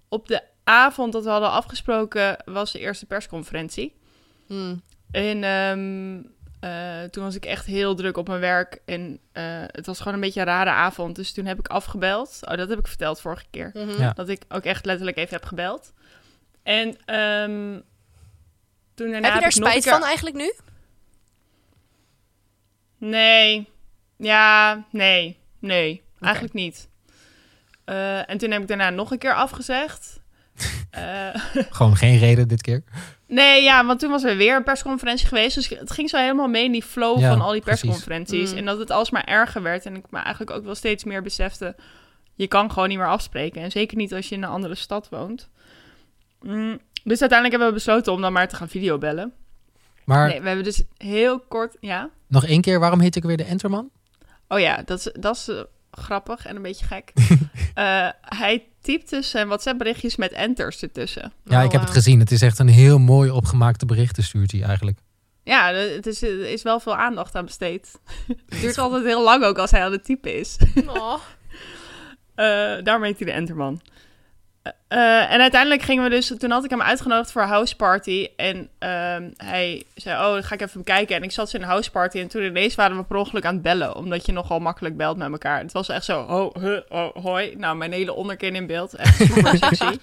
op de avond dat we hadden afgesproken... was de eerste persconferentie. Hmm. En ehm, eh, toen was ik echt heel druk op mijn werk. En eh, het was gewoon een beetje een rare avond. Dus toen heb ik afgebeld. Oh, dat heb ik verteld vorige keer. Mhm. Ja. Dat ik ook echt letterlijk even heb gebeld. En ehm, toen daarna Heb je daar spijt keer- van eigenlijk nu? Nee. Ja, nee. Nee, eigenlijk niet. Eh, en toen heb ik daarna nog een keer afgezegd. Eh, [laughs] Gewoon geen reden dit keer. nee, ja, want toen was er weer een persconferentie geweest. Dus het ging zo helemaal mee in die flow Ja, van al die persconferenties. Mm. En dat het alsmaar erger werd. En ik me eigenlijk ook wel steeds meer besefte... je kan gewoon niet meer afspreken. En zeker niet als je in een andere stad woont. Mm, dus uiteindelijk hebben we besloten om dan maar te gaan videobellen. Maar Nee, we hebben dus heel kort... Ja? nog één keer, waarom heet ik weer de Enterman? Oh ja, dat is, dat is eh, grappig en een beetje gek. [laughs] Eh, hij typt dus zijn WhatsApp-berichtjes met enters ertussen. Ja, Oh, ik heb het wauw. gezien. Het is echt een heel mooi opgemaakte berichten stuurt hij eigenlijk. Ja, het is, er is wel veel aandacht aan besteed. [laughs] het duurt altijd heel lang ook als hij aan het typen is. Oh. [laughs] Eh daarom heet hij de Enterman. Eh, en uiteindelijk gingen we dus... Toen had ik hem uitgenodigd voor een houseparty. En ehm, hij zei, oh, dan ga ik even bekijken. En ik zat in een houseparty. En toen ineens waren we per ongeluk aan het bellen. Omdat je nogal makkelijk belt met elkaar. Het was echt zo, oh, huh, oh hoi. Nou, mijn hele onderkin in beeld. Echt super [laughs] sexy.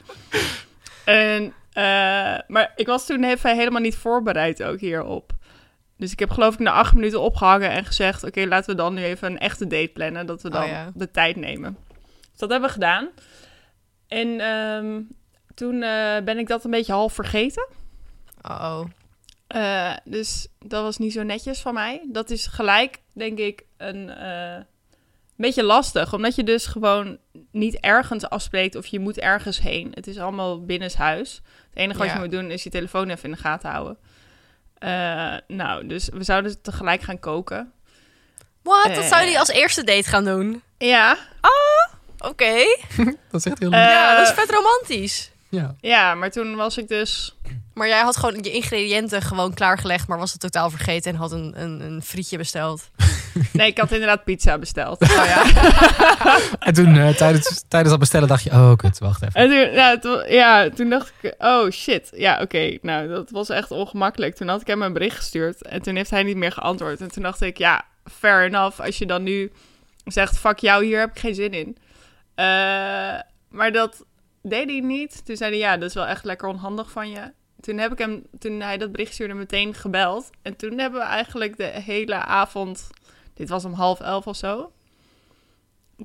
En, eh, maar ik was toen even helemaal niet voorbereid ook hierop. Dus ik heb geloof ik na acht minuten opgehangen en gezegd... oké, laten we dan nu even een echte date plannen. Dat we dan Oh ja. de tijd nemen. Dus dat hebben we gedaan. En ehm, toen eh, ben ik dat een beetje half vergeten. Oh. Dus dat was niet zo netjes van mij. Dat is gelijk, denk ik, een eh, beetje lastig. Omdat je dus gewoon niet ergens afspreekt of je moet ergens heen. Het is allemaal binnenshuis. Het enige wat Ja. je moet doen is je telefoon even in de gaten houden. Nou, dus we zouden tegelijk gaan koken. Wat? Dat zou hij als eerste date gaan doen? Ja, Oké. [laughs] Dat is echt heel Eh, ja, dat is vet romantisch. ja. ja, maar toen was ik dus Maar jij had gewoon je ingrediënten gewoon klaargelegd, maar was het totaal vergeten en had een, een, een frietje besteld. [laughs] Nee, ik had inderdaad pizza besteld. Oh ja. [laughs] En toen eh, tijdens, tijdens dat bestellen dacht je, oh kut, wacht even. En toen, ja, toen, ja, toen dacht ik, oh shit. Ja, oké. Nou, dat was echt ongemakkelijk. Toen had ik hem een bericht gestuurd en toen heeft hij niet meer geantwoord. En toen dacht ik, ja, fair enough. Als je dan nu zegt, fuck jou, hier heb ik geen zin in. Eh, maar dat deed hij niet. Toen zei hij, ja, dat is wel echt lekker onhandig van je. Toen heb ik hem, toen hij dat bericht stuurde, meteen gebeld. En toen hebben we eigenlijk de hele avond, dit was om half elf of zo.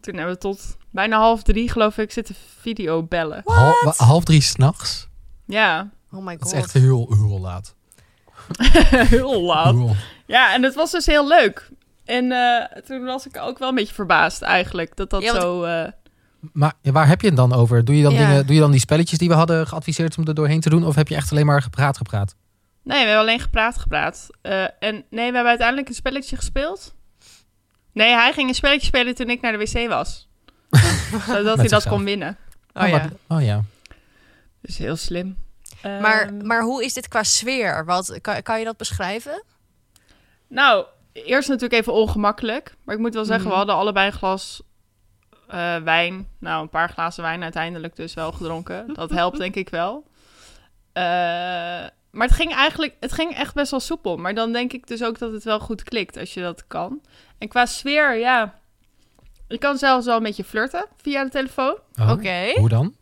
Toen hebben we tot bijna half drie, geloof ik, zitten video bellen. Hal- wa- half drie s'nachts. Ja, Oh my Dat god. is echt heel, heel laat. [laughs] heel laat. Heel. Ja, en het was dus heel leuk. En eh, toen was ik ook wel een beetje verbaasd eigenlijk, dat dat Ja, zo... eh, Maar ja, waar heb je het dan over? Doe je dan, Ja. dingen, doe je dan die spelletjes die we hadden geadviseerd om er doorheen te doen? Of heb je echt alleen maar gepraat gepraat? Nee, we hebben alleen gepraat, gepraat. Eh, en nee, we hebben uiteindelijk een spelletje gespeeld. Nee, hij ging een spelletje spelen toen ik naar de wc was. [laughs] Zodat hij dat kon winnen. Oh, ja. wat- oh ja. Dus heel slim. Maar, Ehm, maar hoe is dit qua sfeer? Wat, kan, kan je dat beschrijven? Nou, eerst natuurlijk even ongemakkelijk. Maar ik moet wel zeggen, Mhm. we hadden allebei een glas eh, wijn. Nou, een paar glazen wijn uiteindelijk dus wel gedronken. Dat helpt denk ik wel. Eh, maar het ging eigenlijk, het ging echt best wel soepel. Maar dan denk ik dus ook dat het wel goed klikt als je dat kan. En qua sfeer, ja. Ik kan zelfs wel een beetje flirten via de telefoon. Oh, Oké. Hoe dan?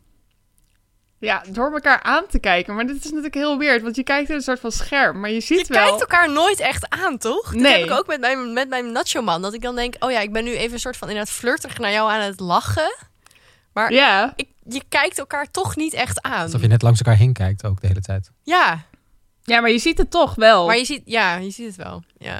Ja, door elkaar aan te kijken. Maar dit is natuurlijk heel weird, want je kijkt in een soort van scherm. Maar je ziet Je wel... kijkt elkaar nooit echt aan, toch? Dat Nee. heb ik ook met mijn, met mijn nacho-man. Dat ik dan denk, oh ja, ik ben nu even een soort van inderdaad flirterig naar jou aan het lachen. Maar Ja, ik, je kijkt elkaar toch niet echt aan. Alsof je net langs elkaar heen kijkt ook de hele tijd. Ja, ja, maar je ziet het toch wel. maar je ziet, ja, je ziet het wel. Ja.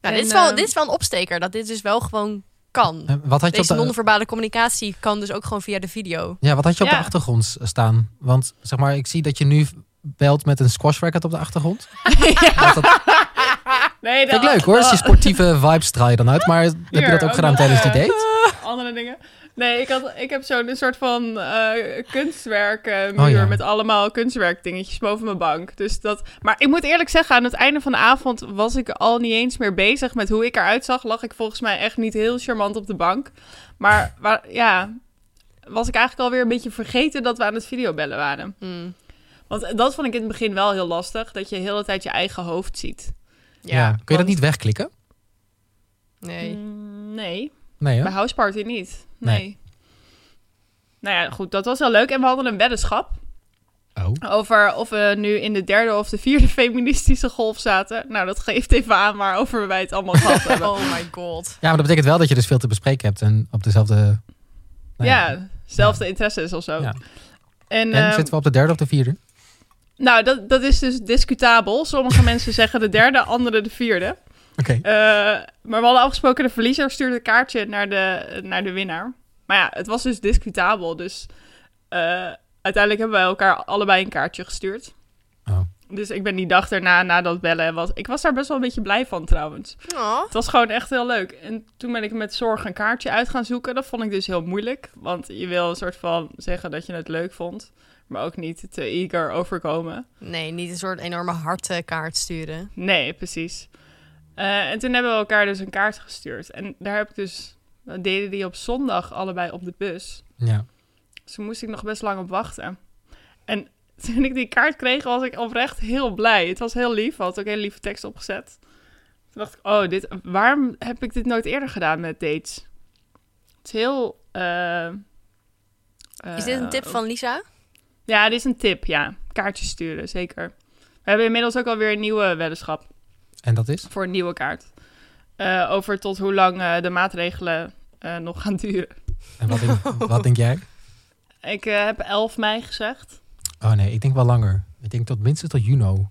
Nou, En, dit, is wel, ehm, dit is wel een opsteker. Dat dit dus wel gewoon kan. Wat had je op Deze de, non-verbale communicatie kan dus ook gewoon via de video. ja, wat had je op Ja. de achtergrond staan? Want zeg maar, ik zie dat je nu belt met een squash racket op de achtergrond. [laughs] ja. Dat, dat Nee, vind ik leuk hoor. Dus je [laughs] sportieve vibes straal je dan uit. Maar heb je dat ook ook gedaan tijdens die date? andere dingen. Nee, ik, had, ik heb zo'n soort van eh kunstwerk eh, muur Oh, ja. met allemaal kunstwerkdingetjes boven mijn bank. Dus dat, maar ik moet eerlijk zeggen, aan het einde van de avond was ik al niet eens meer bezig met hoe ik eruit zag. Lag ik volgens mij echt niet heel charmant op de bank. Maar waar, ja, was ik eigenlijk alweer een beetje vergeten dat we aan het videobellen waren. Hmm. Want dat vond ik in het begin wel heel lastig, dat je de hele tijd je eigen hoofd ziet. Ja. Kun je dat niet wegklikken? Nee. Mm, nee. Nee, hè? Bij House Party niet. Nee. Nee. Nou ja, goed, dat was wel leuk. En we hadden een weddenschap Oh. over of we nu in de derde of de vierde [laughs] feministische golf zaten. Nou, dat geeft even aan waarover wij het allemaal gehad [laughs] hebben. Oh my god. Ja, maar dat betekent wel dat je dus veel te bespreken hebt en op dezelfde. nou ja, zelfde interesses of zo. Ja. En, En ehm, zitten we op de derde of de vierde? nou, dat, dat is dus discutabel. Sommige [laughs] mensen zeggen de derde, anderen de vierde. Oké. Eh, maar we hadden afgesproken, de verliezer stuurt een kaartje naar de, naar de winnaar. Maar ja, het was dus discutabel. Dus eh, uiteindelijk hebben wij elkaar allebei een kaartje gestuurd. Oh. Dus ik ben die dag daarna, na dat bellen, was, ik was daar best wel een beetje blij van trouwens. Oh. Het was gewoon echt heel leuk. En toen ben ik met zorg een kaartje uit gaan zoeken. Dat vond ik dus heel moeilijk. Want je wil een soort van zeggen dat je het leuk vond. Maar ook niet te eager overkomen. Nee, niet een soort enorme hartkaart sturen. Nee, precies. Eh, en toen hebben we elkaar dus een kaart gestuurd. En daar heb ik dus... Deden die op zondag allebei op de bus. Ja. Dus toen moest ik nog best lang op wachten. En [laughs] toen ik die kaart kreeg, was ik oprecht heel blij. Het was heel lief. Hadden ook hele lieve tekst opgezet. Toen dacht ik, oh, dit, waarom heb ik dit nooit eerder gedaan met dates? Het is heel... eh, Is dit een eh, tip van Lisa? Ja, dit is een tip, ja. Kaartjes sturen, zeker. We hebben inmiddels ook alweer een nieuwe weddenschap En dat is? voor een nieuwe kaart. Eh, over tot hoe lang eh, de maatregelen eh, nog gaan duren. En wat denk, [laughs] wat denk jij? Ik heb 11 mei gezegd. Oh nee, ik denk wel langer. Ik denk tot minstens tot juni.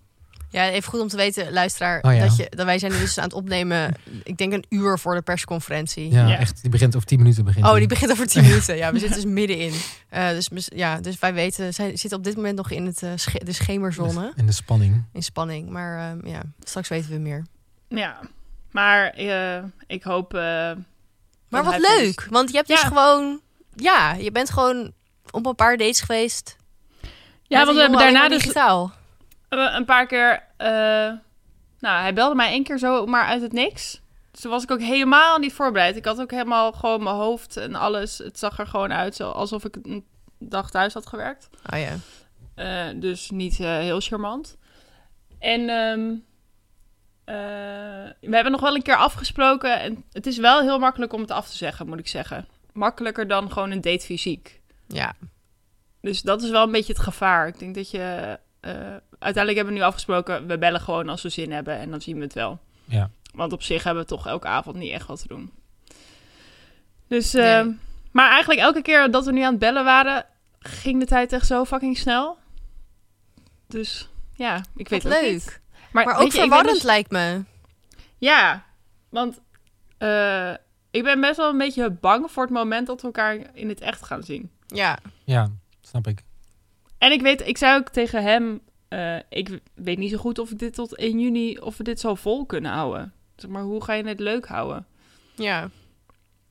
Ja, even goed om te weten, luisteraar, Oh ja. dat, je, dat wij zijn nu dus aan het opnemen, ik denk een uur voor de persconferentie. Ja, Ja. echt. Die begint over tien minuten. Begint Oh, die. die begint over 10 [laughs] minuten. Ja, we zitten dus middenin. Eh dus, ja, dus wij weten, zij zitten op dit moment nog in het, eh, sche- de schemerzone, In de spanning. in spanning. Maar eh, ja, straks weten we meer. Ja, maar eh, ik hoop... Maar wat leuk, want je hebt dus gewoon, ja, je bent gewoon op een paar dates geweest. Ja, want we hebben daarna dus digitaal. Eh, een paar keer... eh, nou, hij belde mij één keer zo maar uit het niks. Dus toen was ik ook helemaal niet voorbereid. Ik had ook helemaal gewoon mijn hoofd en alles. Het zag er gewoon uit alsof ik een dag thuis had gewerkt. Oh ja. Eh, dus niet heel charmant. En ehm, eh, we hebben nog wel een keer afgesproken. En het is wel heel makkelijk om het af te zeggen, moet ik zeggen. Makkelijker dan gewoon een date fysiek. Ja, Dus dat is wel een beetje het gevaar. Ik denk dat je... eh, uiteindelijk hebben we nu afgesproken, we bellen gewoon als we zin hebben. En dan zien we het wel. Ja. Want op zich hebben we toch elke avond niet echt wat te doen. Dus, eh, Nee. maar eigenlijk elke keer dat we nu aan het bellen waren, ging de tijd echt zo fucking snel. Dus ja, ik weet wat het leuk. niet. Maar, Maar weet ook je, verwarrend dus- lijkt me. ja, want eh, ik ben best wel een beetje bang voor het moment dat we elkaar in het echt gaan zien. Ja, Ja, snap ik. En ik weet, ik zei ook tegen hem, eh, ik weet niet zo goed of ik dit tot 1 juni, of we dit zo vol kunnen houden. Zeg maar, hoe ga je het leuk houden? ja.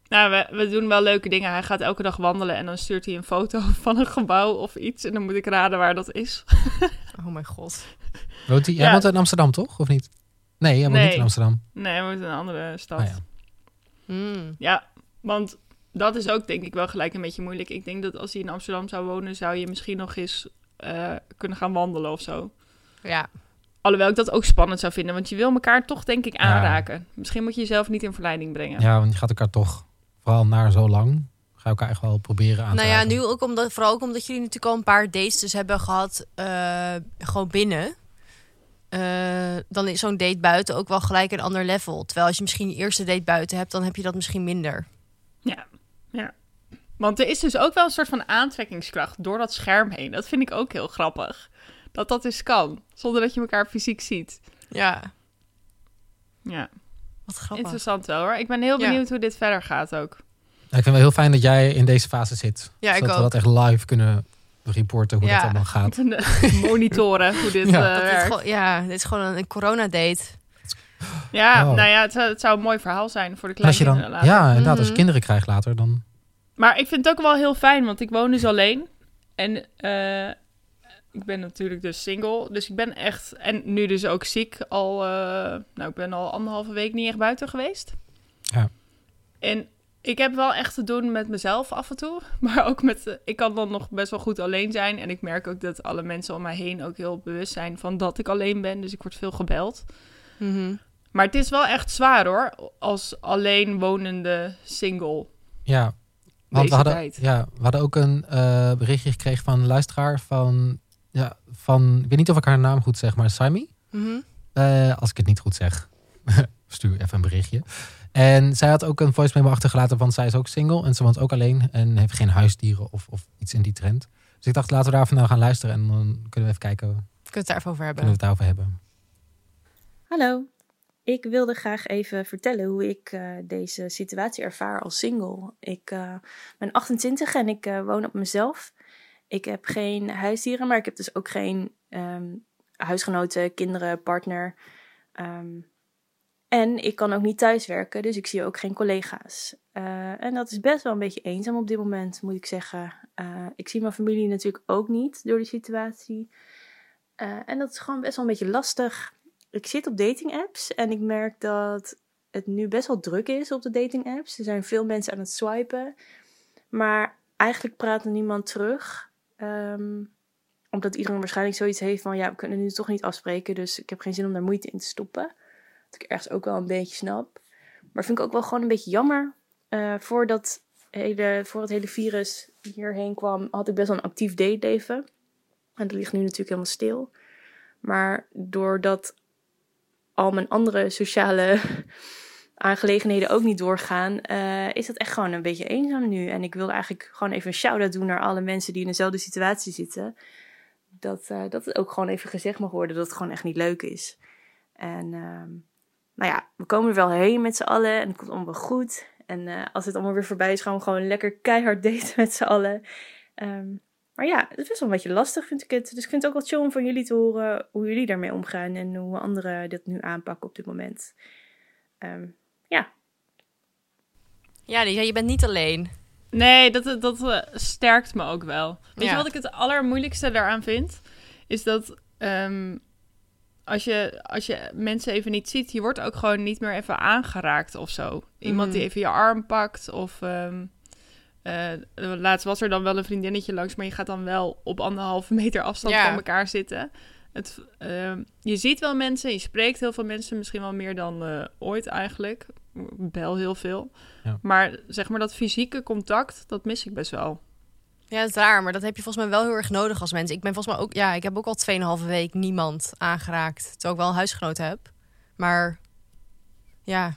Nou, we, we doen wel leuke dingen. Hij gaat elke dag wandelen en dan stuurt hij een foto [laughs] van een gebouw of iets. En dan moet ik raden waar dat is. [laughs] Oh mijn god. Woont hij? Hij Ja. woont in Amsterdam, toch? Of niet? Nee, hij woont Nee. niet in Amsterdam. Nee, hij moet in een andere stad. Ah, ja. Hmm. Ja, want dat is ook denk ik wel gelijk een beetje moeilijk. Ik denk dat als hij in Amsterdam zou wonen, zou je misschien nog eens eh, kunnen gaan wandelen of zo. Ja, Alhoewel ik dat ook spannend zou vinden, want je wil elkaar toch denk ik Ja. aanraken. Misschien moet je jezelf niet in verleiding brengen. Ja, want je gaat elkaar toch, vooral na zo lang, ga je elkaar echt wel proberen aan te nou ja, nu ook omdat, vooral ook omdat jullie natuurlijk al een paar dates dus hebben gehad, eh, gewoon binnen. Eh, dan is zo'n date buiten ook wel gelijk een ander level. Terwijl als je misschien je eerste date buiten hebt, dan heb je dat misschien minder. Ja. Want er is dus ook wel een soort van aantrekkingskracht door dat scherm heen. Dat vind ik ook heel grappig. Dat dat dus kan, zonder dat je elkaar fysiek ziet. Ja, Ja. Wat grappig. Interessant wel hoor. Ik ben heel Ja. benieuwd hoe dit verder gaat ook. Ja, ik vind het wel heel fijn dat jij in deze fase zit. Ja, ik zodat we ook. dat echt live kunnen reporten hoe Ja. dat allemaal gaat. [laughs] Monitoren hoe dit [laughs] Ja. Dat dit ja, dit is gewoon een, coronadate. Ja, Oh. nou ja, het zou, het zou een mooi verhaal zijn voor de dan, later. ja, inderdaad, als je Mhm. kinderen krijgt later, dan... Maar ik vind het ook wel heel fijn, want ik woon dus alleen. En eh, ik ben natuurlijk dus single. Dus ik ben echt, en nu dus ook ziek, al, eh, nou ik ben al anderhalve week niet echt buiten geweest. Ja. En ik heb wel echt te doen met mezelf af en toe. [laughs] Maar ook met, ik kan dan nog best wel goed alleen zijn. En ik merk ook dat alle mensen om mij heen ook heel bewust zijn van dat ik alleen ben. Dus ik word veel gebeld. Mhm. Maar het is wel echt zwaar hoor, als alleen wonende single. Ja, want we hadden, tijd. ja, we hadden ook een eh, berichtje gekregen van een luisteraar van, ja, van... Ik weet niet of ik haar naam goed zeg, maar Saimi. Mhm. Eh, als ik het niet goed zeg, [laughs] stuur even een berichtje. En zij had ook een voice memo achtergelaten, want zij is ook single en ze woont ook alleen en heeft geen huisdieren of, of iets in die trend. Dus ik dacht, laten we daar vandaag gaan luisteren en dan kunnen we even kijken, kunnen Kunnen we het daar even over we hebben? het daarover hebben. Hallo, ik wilde graag even vertellen hoe ik eh, deze situatie ervaar als single. Ik eh, ben 28 en ik eh, woon op mezelf. Ik heb geen huisdieren, maar ik heb dus ook geen ehm, huisgenoten, kinderen, partner. Ehm, en ik kan ook niet thuiswerken, dus ik zie ook geen collega's. En dat is best wel een beetje eenzaam op dit moment, moet ik zeggen. Ik zie mijn familie natuurlijk ook niet door die situatie. En dat is gewoon best wel een beetje lastig ik zit op dating apps en ik merk dat het nu best wel druk is op de dating apps. Er zijn veel mensen aan het swipen, maar eigenlijk praat er niemand terug. Ehm, omdat iedereen waarschijnlijk zoiets heeft van ja, we kunnen nu toch niet afspreken, dus ik heb geen zin om daar moeite in te stoppen. Dat ik ergens ook wel een beetje snap. Maar vind ik ook wel gewoon een beetje jammer. Eh, voordat hele, voor het hele virus hierheen kwam, had ik best wel een actief dateleven. En dat ligt nu natuurlijk helemaal stil. Maar doordat al mijn andere sociale [laughs] aangelegenheden ook niet doorgaan, eh, is dat echt gewoon een beetje eenzaam nu. En ik wil eigenlijk gewoon even een shout-out doen naar alle mensen die in dezelfde situatie zitten. Dat, eh, dat het ook gewoon even gezegd mag worden dat het gewoon echt niet leuk is. En ehm, nou ja, we komen er wel heen met z'n allen en het komt allemaal goed. En eh, als het allemaal weer voorbij is, gaan we gewoon lekker keihard [laughs] daten met z'n allen. Ehm, maar ja, het is best wel een beetje lastig, vind ik het. Dus ik vind het ook wel chill om van jullie te horen hoe jullie daarmee omgaan en hoe anderen dit nu aanpakken op dit moment. Ehm, ja, Ja, Lisa, je bent niet alleen. Nee, dat, dat eh, sterkt me ook wel. Weet Ja. je wat ik het allermoeilijkste daaraan vind? Is dat ehm, als, je, als je mensen even niet ziet, je wordt ook gewoon niet meer even aangeraakt of zo. Iemand Mhm. die even je arm pakt of... ehm, eh, laatst was er dan wel een vriendinnetje langs, maar je gaat dan wel op anderhalve meter afstand Ja. van elkaar zitten. Het, ehm, je ziet wel mensen, je spreekt heel veel mensen, misschien wel meer dan eh, ooit eigenlijk. Bel heel veel. Ja. Maar zeg maar dat fysieke contact, dat mis ik best wel. Ja, dat is raar, maar dat heb je volgens mij wel heel erg nodig als mensen. Ik ben volgens mij ook, ja, ik heb ook al 2,5 week niemand aangeraakt. Terwijl ik wel een huisgenoot heb. Maar ja,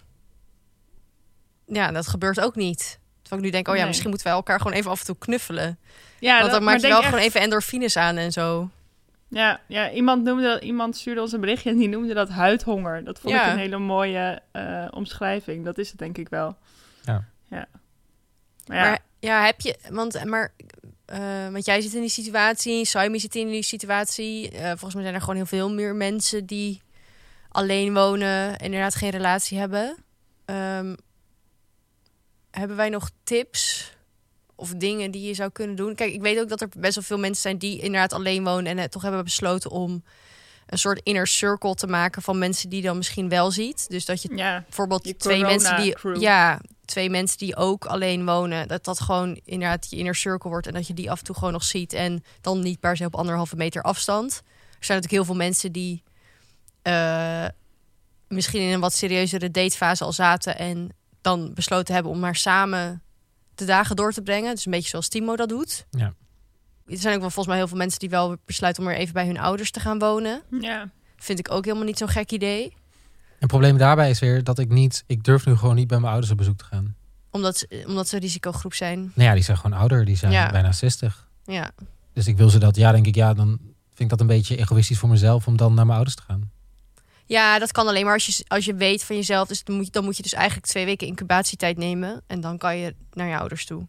ja, dat gebeurt ook niet. Terwijl ik nu denk, oh ja, Nee. misschien moeten wij elkaar gewoon even af en toe knuffelen. Ja, Want dat- dan maar maak je wel echt- gewoon even endorfines aan en zo. Ja, ja iemand, noemde, dat- iemand stuurde ons een berichtje en die noemde dat huidhonger. Dat vond Ja. ik een hele mooie eh, omschrijving. Dat is het denk ik wel. Ja. ja. Maar ja, Maar ja, heb je, want, maar, eh, want jij zit in die situatie, Saimi zit in die situatie. Eh, volgens mij zijn er gewoon heel veel meer mensen die alleen wonen en inderdaad geen relatie hebben. Ehm, hebben wij nog tips of dingen die je zou kunnen doen? Kijk, ik weet ook dat er best wel veel mensen zijn die inderdaad alleen wonen en het toch hebben besloten om een soort inner circle te maken van mensen die dan misschien wel ziet. Dus dat je ja, bijvoorbeeld Je twee mensen die ja twee mensen die ook alleen wonen dat dat gewoon inderdaad je inner circle wordt en dat je die af en toe gewoon nog ziet en dan niet per se op anderhalve meter afstand er zijn natuurlijk heel veel mensen die eh, misschien in een wat serieuzere datefase al zaten en dan besloten hebben om maar samen de dagen door te brengen dus een beetje zoals Timo dat doet Ja. er zijn ook wel volgens mij heel veel mensen die wel besluiten om er even bij hun ouders te gaan wonen ja. vind ik ook helemaal niet zo'n gek idee Het probleem daarbij is weer dat ik niet, ik durf nu gewoon niet bij mijn ouders op bezoek te gaan. omdat, ze- omdat ze een risicogroep zijn Nou ja, die zijn gewoon ouder, die zijn Ja. bijna 60. ja Dus ik wil ze dat, ja, denk ik, ja, dan vind ik dat een beetje egoïstisch voor mezelf om dan naar mijn ouders te gaan. Ja, dat kan alleen maar als je, als je weet van jezelf. Dus dan moet, je, dan moet je dus eigenlijk twee weken incubatietijd nemen. En dan kan je naar je ouders toe.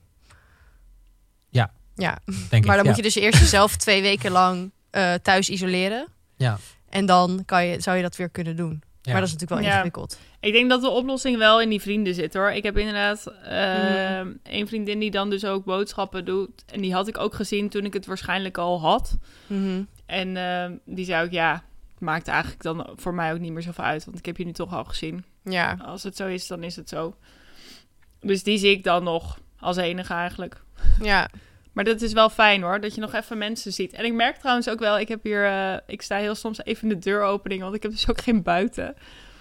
Ja. Ja, Denk [laughs] maar ik. dan moet ja. je dus eerst jezelf twee weken lang eh, thuis isoleren. Ja. En dan kan je, zou je dat weer kunnen doen. Ja. Maar dat is natuurlijk wel Ja. ingewikkeld. Ik denk dat de oplossing wel in die vrienden zit hoor. Ik heb inderdaad Mm. een vriendin die dan dus ook boodschappen doet. En die had ik ook gezien toen ik het waarschijnlijk al had. Mhm. En eh, die zei ook, ja, maakt eigenlijk dan voor mij ook niet meer zoveel uit. Want ik heb je nu toch al gezien. Ja, Als het zo is, dan is het zo. Dus die zie ik dan nog als enige eigenlijk. ja. Maar dat is wel fijn hoor, dat je nog even mensen ziet. En ik merk trouwens ook wel, ik heb hier, eh, ik sta heel soms even in de deuropening, want ik heb dus ook geen buiten.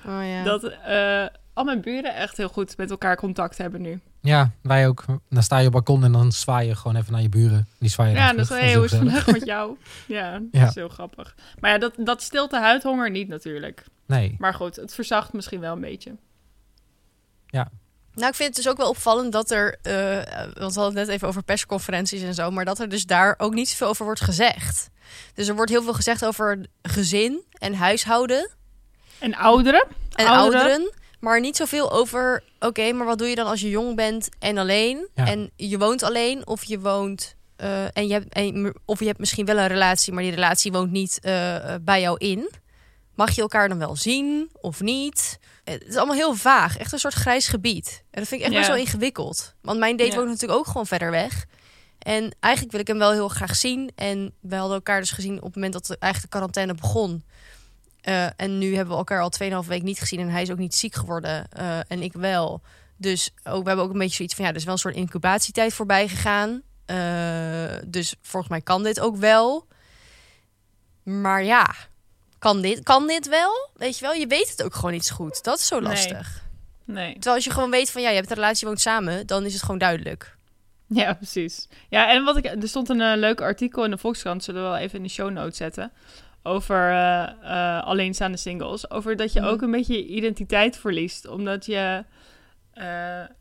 Oh, ja. Dat eh, al mijn buren echt heel goed met elkaar contact hebben nu. Ja, wij ook. Dan sta je op balkon en dan zwaai je gewoon even naar je buren. Die zwaaien Ja, dat is heel heel is vandaag met jou. [laughs] Ja, dat Ja. is heel grappig. Maar ja, dat, dat stilt de huidhonger niet natuurlijk. Nee. Maar goed, het verzacht misschien wel een beetje. Nou, ik vind het dus ook wel opvallend dat er, eh, want we hadden het net even over persconferenties en zo, maar dat er dus daar ook niet zoveel over wordt gezegd. Dus er wordt heel veel gezegd over gezin en huishouden En ouderen? en Ouderen. ouderen, maar niet zoveel over, oké, maar wat doe je dan als je jong bent en alleen Ja. en je woont alleen of je woont eh, en je hebt, en, of je hebt misschien wel een relatie, maar die relatie woont niet eh, eh, bij jou in. Mag je elkaar dan wel zien of niet? Het is allemaal heel vaag. Echt een soort grijs gebied. En dat vind ik echt Ja. best wel ingewikkeld. Want mijn date Ja. woont natuurlijk ook gewoon verder weg. En eigenlijk wil ik hem wel heel graag zien. En we hadden elkaar dus gezien op het moment dat de, eigenlijk de quarantaine begon. Eh, en nu hebben we elkaar al 2,5 week niet gezien. En hij is ook niet ziek geworden. eh, en ik wel. Dus ook, we hebben ook een beetje zoiets van... Ja, er is wel een soort incubatietijd voorbij gegaan. Eh, dus volgens mij kan dit ook wel. Maar ja, kan dit, kan dit wel? Weet je wel, je weet het ook gewoon niet zo goed. Dat is zo lastig. Nee. Terwijl als je gewoon weet van... Ja, je hebt een relatie, je woont samen. Dan is het gewoon duidelijk. Ja, precies. Ja, en wat ik, er stond een leuk artikel in de Volkskrant, zullen we wel even in de show notes zetten, over eh, eh, alleenstaande singles. Over dat je Mhm. ook een beetje je identiteit verliest, omdat je, eh,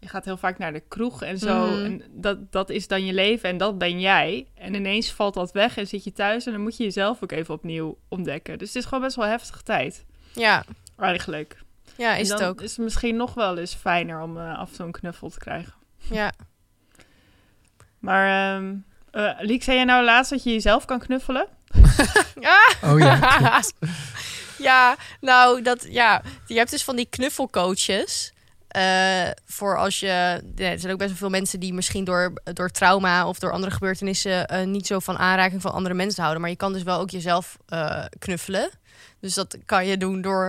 je gaat heel vaak naar de kroeg en zo, Mhm. en dat, dat is dan je leven en dat ben jij. En ineens valt dat weg en zit je thuis en dan moet je jezelf ook even opnieuw ontdekken. Dus het is gewoon best wel heftige tijd, Ja, eigenlijk. ja is het ook. is het misschien nog wel eens fijner om af en toe een knuffel te krijgen. Ja. Maar, eh, Liek, zei jij nou laatst dat je jezelf kan knuffelen? Oh ja, [laughs] klopt. ja, nou, dat, ja. Je hebt dus van die knuffelcoaches. eh, voor als je. Er zijn ook best wel veel mensen die misschien door, door trauma of door andere gebeurtenissen. eh, niet zo van aanraking van andere mensen houden. Maar je kan dus wel ook jezelf eh, knuffelen. Dus dat kan je doen door.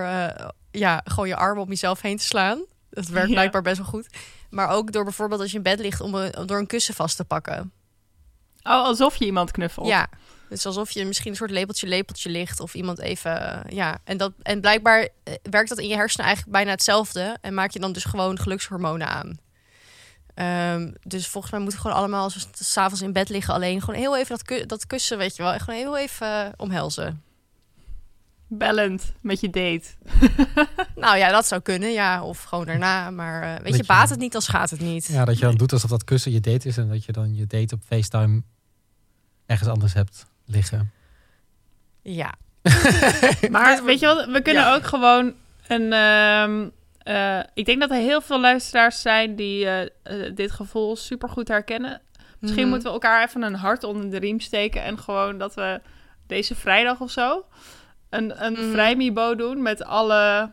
ja, gewoon je armen om jezelf heen te slaan. Dat werkt Ja. blijkbaar best wel goed. Maar ook door bijvoorbeeld als je in bed ligt om een, door een kussen vast te pakken. Oh, alsof je iemand knuffelt. Ja. Dus alsof je misschien een soort lepeltje lepeltje ligt of iemand even eh, ja en dat en blijkbaar eh, werkt dat in je hersenen eigenlijk bijna hetzelfde en maak je dan dus gewoon gelukshormonen aan. Ehm, dus volgens mij moeten we gewoon allemaal als we s- s'avonds in bed liggen alleen gewoon heel even dat, ku- dat kussen weet je wel echt gewoon heel even eh, omhelzen. Bellend met je date. [laughs] Nou ja, dat zou kunnen, ja, of gewoon daarna. Maar weet je, je- baat het niet, dan schaadt het niet. Ja, dat je dan doet alsof dat kussen je date is en dat je dan je date op FaceTime ergens anders hebt liggen. Ja. [laughs] Maar weet je wat, we kunnen Ja. ook gewoon een... ehm, eh, ik denk dat er heel veel luisteraars zijn die eh, eh, dit gevoel supergoed herkennen. Misschien Mhm. moeten we elkaar even een hart onder de riem steken... en gewoon dat we deze vrijdag of zo... een, een Mhm. vrijmibo doen met alle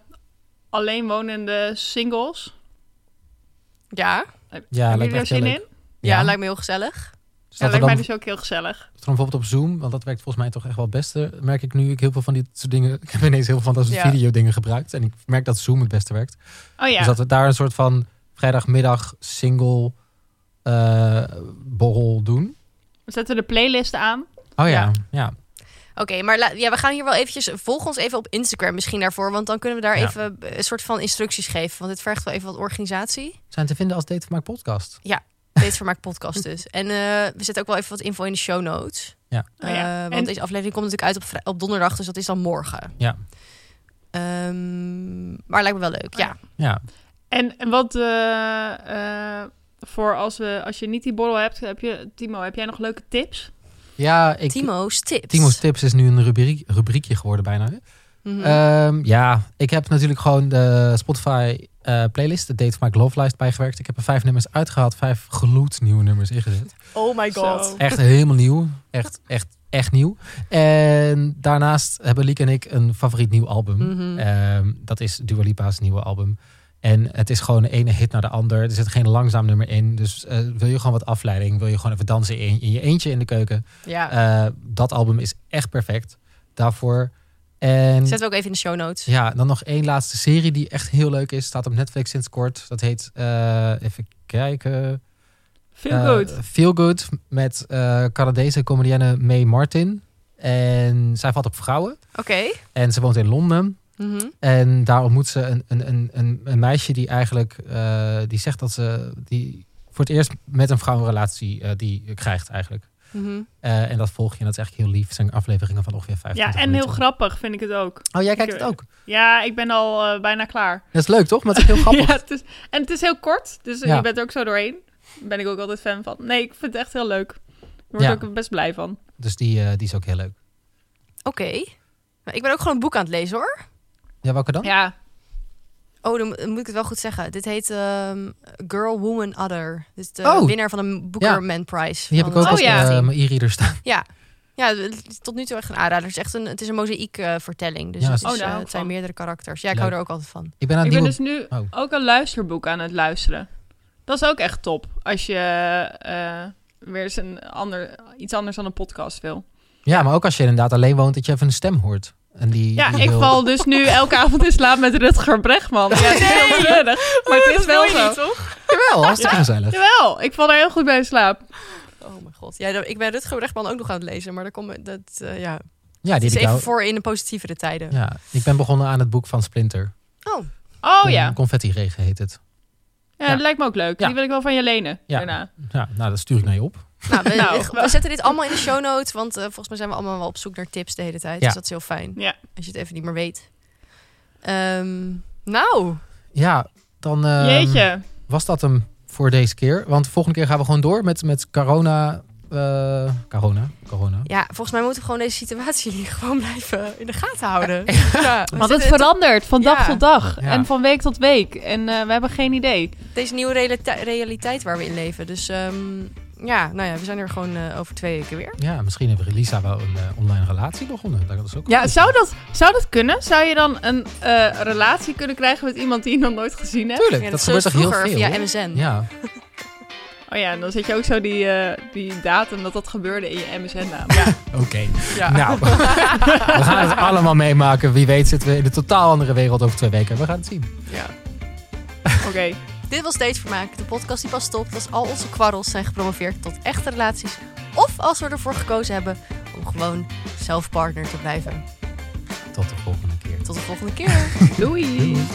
alleenwonende singles. Ja, Heb- Ja, lijkt er zin leuk. in? ja, lijkt me heel gezellig. Dus Ja, dat lijkt dan, mij dus ook heel gezellig. dat we dan bijvoorbeeld op Zoom, want dat werkt volgens mij toch echt wel het beste. Merk ik nu ik heel veel van dit soort dingen. [laughs] Ik heb ineens heel veel van dat soort Ja. video dingen gebruikt. En ik merk dat Zoom het beste werkt. Oh ja, Dus dat we daar een soort van vrijdagmiddag single eh, borrel doen. we zetten de playlist aan. Oh ja, Ja. ja. Oké, maar la- ja, we gaan hier wel eventjes... Volg ons even op Instagram misschien daarvoor. Want dan kunnen we daar Ja. even een soort van instructies geven. Want dit vergt wel even wat organisatie. Zijn te vinden als Date Vermaak podcast. Datevermaak podcast dus. En eh, we zetten ook wel even wat info in de show notes. Ja. Oh ja. Eh, want En- deze aflevering komt natuurlijk uit op, op donderdag. Dus dat is dan morgen. Ja. Ehm, maar lijkt me wel leuk, ja. Ja, En, en wat eh, eh, voor als, we, als je niet die borrel hebt, heb je, Timo, heb jij nog leuke tips? ja ik, Timo's tips. Timo's Tips is nu een rubriek, rubriekje geworden bijna. hè? Mhm. Ehm, ja, ik heb natuurlijk gewoon de Spotify eh, playlist, de Date Maak Love Lijst bijgewerkt. Ik heb er vijf nummers uitgehaald, vijf gloednieuwe nummers ingezet. oh my god. Zo. Echt helemaal nieuw. Echt, echt, echt nieuw. En daarnaast hebben Liek en ik een favoriet nieuw album. Mhm. Ehm, dat is Dua Lipa's nieuwe album. En het is gewoon de ene hit naar de ander. Er zit geen langzaam nummer in. Dus eh, wil je gewoon wat afleiding? Wil je gewoon even dansen in, in je eentje in de keuken? ja. Eh, dat album is echt perfect daarvoor. En Zetten we ook even in de show notes. ja, dan nog één laatste serie die echt heel leuk is. Staat op Netflix sinds kort. Dat heet, eh, even kijken... Feel Eh, good. Feel Good met eh, Canadese comedienne Mae Martin. En zij valt op vrouwen. Oké. En ze woont in Londen. Mhm. En daar ontmoet ze een, een, een, een, een meisje die eigenlijk... eh, die zegt dat ze... Die voor het eerst met een vrouw een relatie eh, die krijgt eigenlijk. Mhm. Eh, en dat volg je. En dat is echt heel lief. Het zijn afleveringen van ongeveer 25 Ja, en heel grappig vind ik het ook. Oh, jij kijkt Ik- het ook? Ja, ik ben al eh, bijna klaar. Dat is leuk, toch? Maar het is heel [laughs] grappig. ja, het is, en het is heel kort, dus Ja. je bent er ook zo doorheen. Daar ben ik ook altijd fan van. Nee, ik vind het echt heel leuk. Ik word Ja. er ook best blij van. Dus die, eh, die is ook heel leuk. Oké. Maar ik ben ook gewoon een boek aan het lezen hoor. Ja, welke dan? Ja, Oh, dan mo- dan moet ik het wel goed zeggen. Dit heet ehm, Girl, Woman, Other. Dit is de Oh. winnaar van de Booker Man Prize. Die heb ik ook Oh, ja. eh, mijn e-reader staan. [laughs] Ja. Ja, het is tot nu toe echt een aanrader. Het is echt een, het is een mozaïek eh, vertelling. Dus Ja, het, is- Oh, eh, het zijn van. meerdere karakters. Ja, ik Leuk. hou er ook altijd van. Ik ben aan ik het ben dus nu Oh. ook een luisterboek aan het luisteren. Dat is ook echt top. Als je eh, weer eens een ander, iets anders dan een podcast wil. Ja, maar ook als je inderdaad alleen woont, dat je even een stem hoort. En die, Ja, die ik val dus nu elke avond in slaap met Rutger Bregman. Ja, het is heel treurig, maar het is wel zo. toch? Jawel, hartstikke gezellig. Jawel, ik val er heel goed bij in slaap. Oh mijn god. Ja, ik ben Rutger Brechtman ook nog aan het lezen. Maar daar komt dat, eh, ja, Ja, die is even jou... voor in de positievere tijden. Ja, ik ben begonnen aan het boek van Splinter. Oh, Oh ja. Confetti regen heet het. Ja, Ja. dat lijkt me ook leuk. Ja. Die wil ik wel van je lenen Ja. daarna. Ja, nou, dat stuur ik naar je op. nou, we, [laughs] Nou, we- we zetten dit allemaal in de show notes. Want eh, volgens mij zijn we allemaal wel op zoek naar tips de hele tijd. Ja. Dus dat is heel fijn. Ja. Als je het even niet meer weet. Ehm, nou, Ja, dan ehm, Jeetje. was dat hem voor deze keer. Want de volgende keer gaan we gewoon door met, met corona. eh, corona. Corona. ja, volgens mij moeten we gewoon deze situatie [laughs] hier gewoon blijven in de gaten houden. Ja, Want het verandert van dag Ja. tot dag. Ja. En van week tot week. En eh, we hebben geen idee. deze nieuwe realita- realiteit waar we in leven. Dus ehm, ja, nou ja, we zijn er gewoon eh, over twee weken weer. Ja, misschien heeft Lisa wel een eh, online relatie begonnen. Dat is ook Ja, goed. zou dat, zou dat kunnen? Zou je dan een eh, relatie kunnen krijgen met iemand die je nog nooit gezien hebt? Tuurlijk, Ja, dat gebeurt toch zoals heel vroeger veel. via MSN. Ja, [laughs] Oh ja, en dan zet je ook zo die, eh, die datum dat dat gebeurde in je MSN-naam. [laughs] oké. Ja. Nou, [laughs] we gaan het allemaal meemaken. Wie weet zitten we in een totaal andere wereld over twee weken. We gaan het zien. Ja. Oké. Dit was Datevermaak, de podcast die pas stopt als al onze kwarrels zijn gepromoveerd tot echte relaties. Of als we ervoor gekozen hebben om gewoon zelf partner te blijven. Tot de volgende keer. Tot de volgende keer. [laughs] Doei. Doei.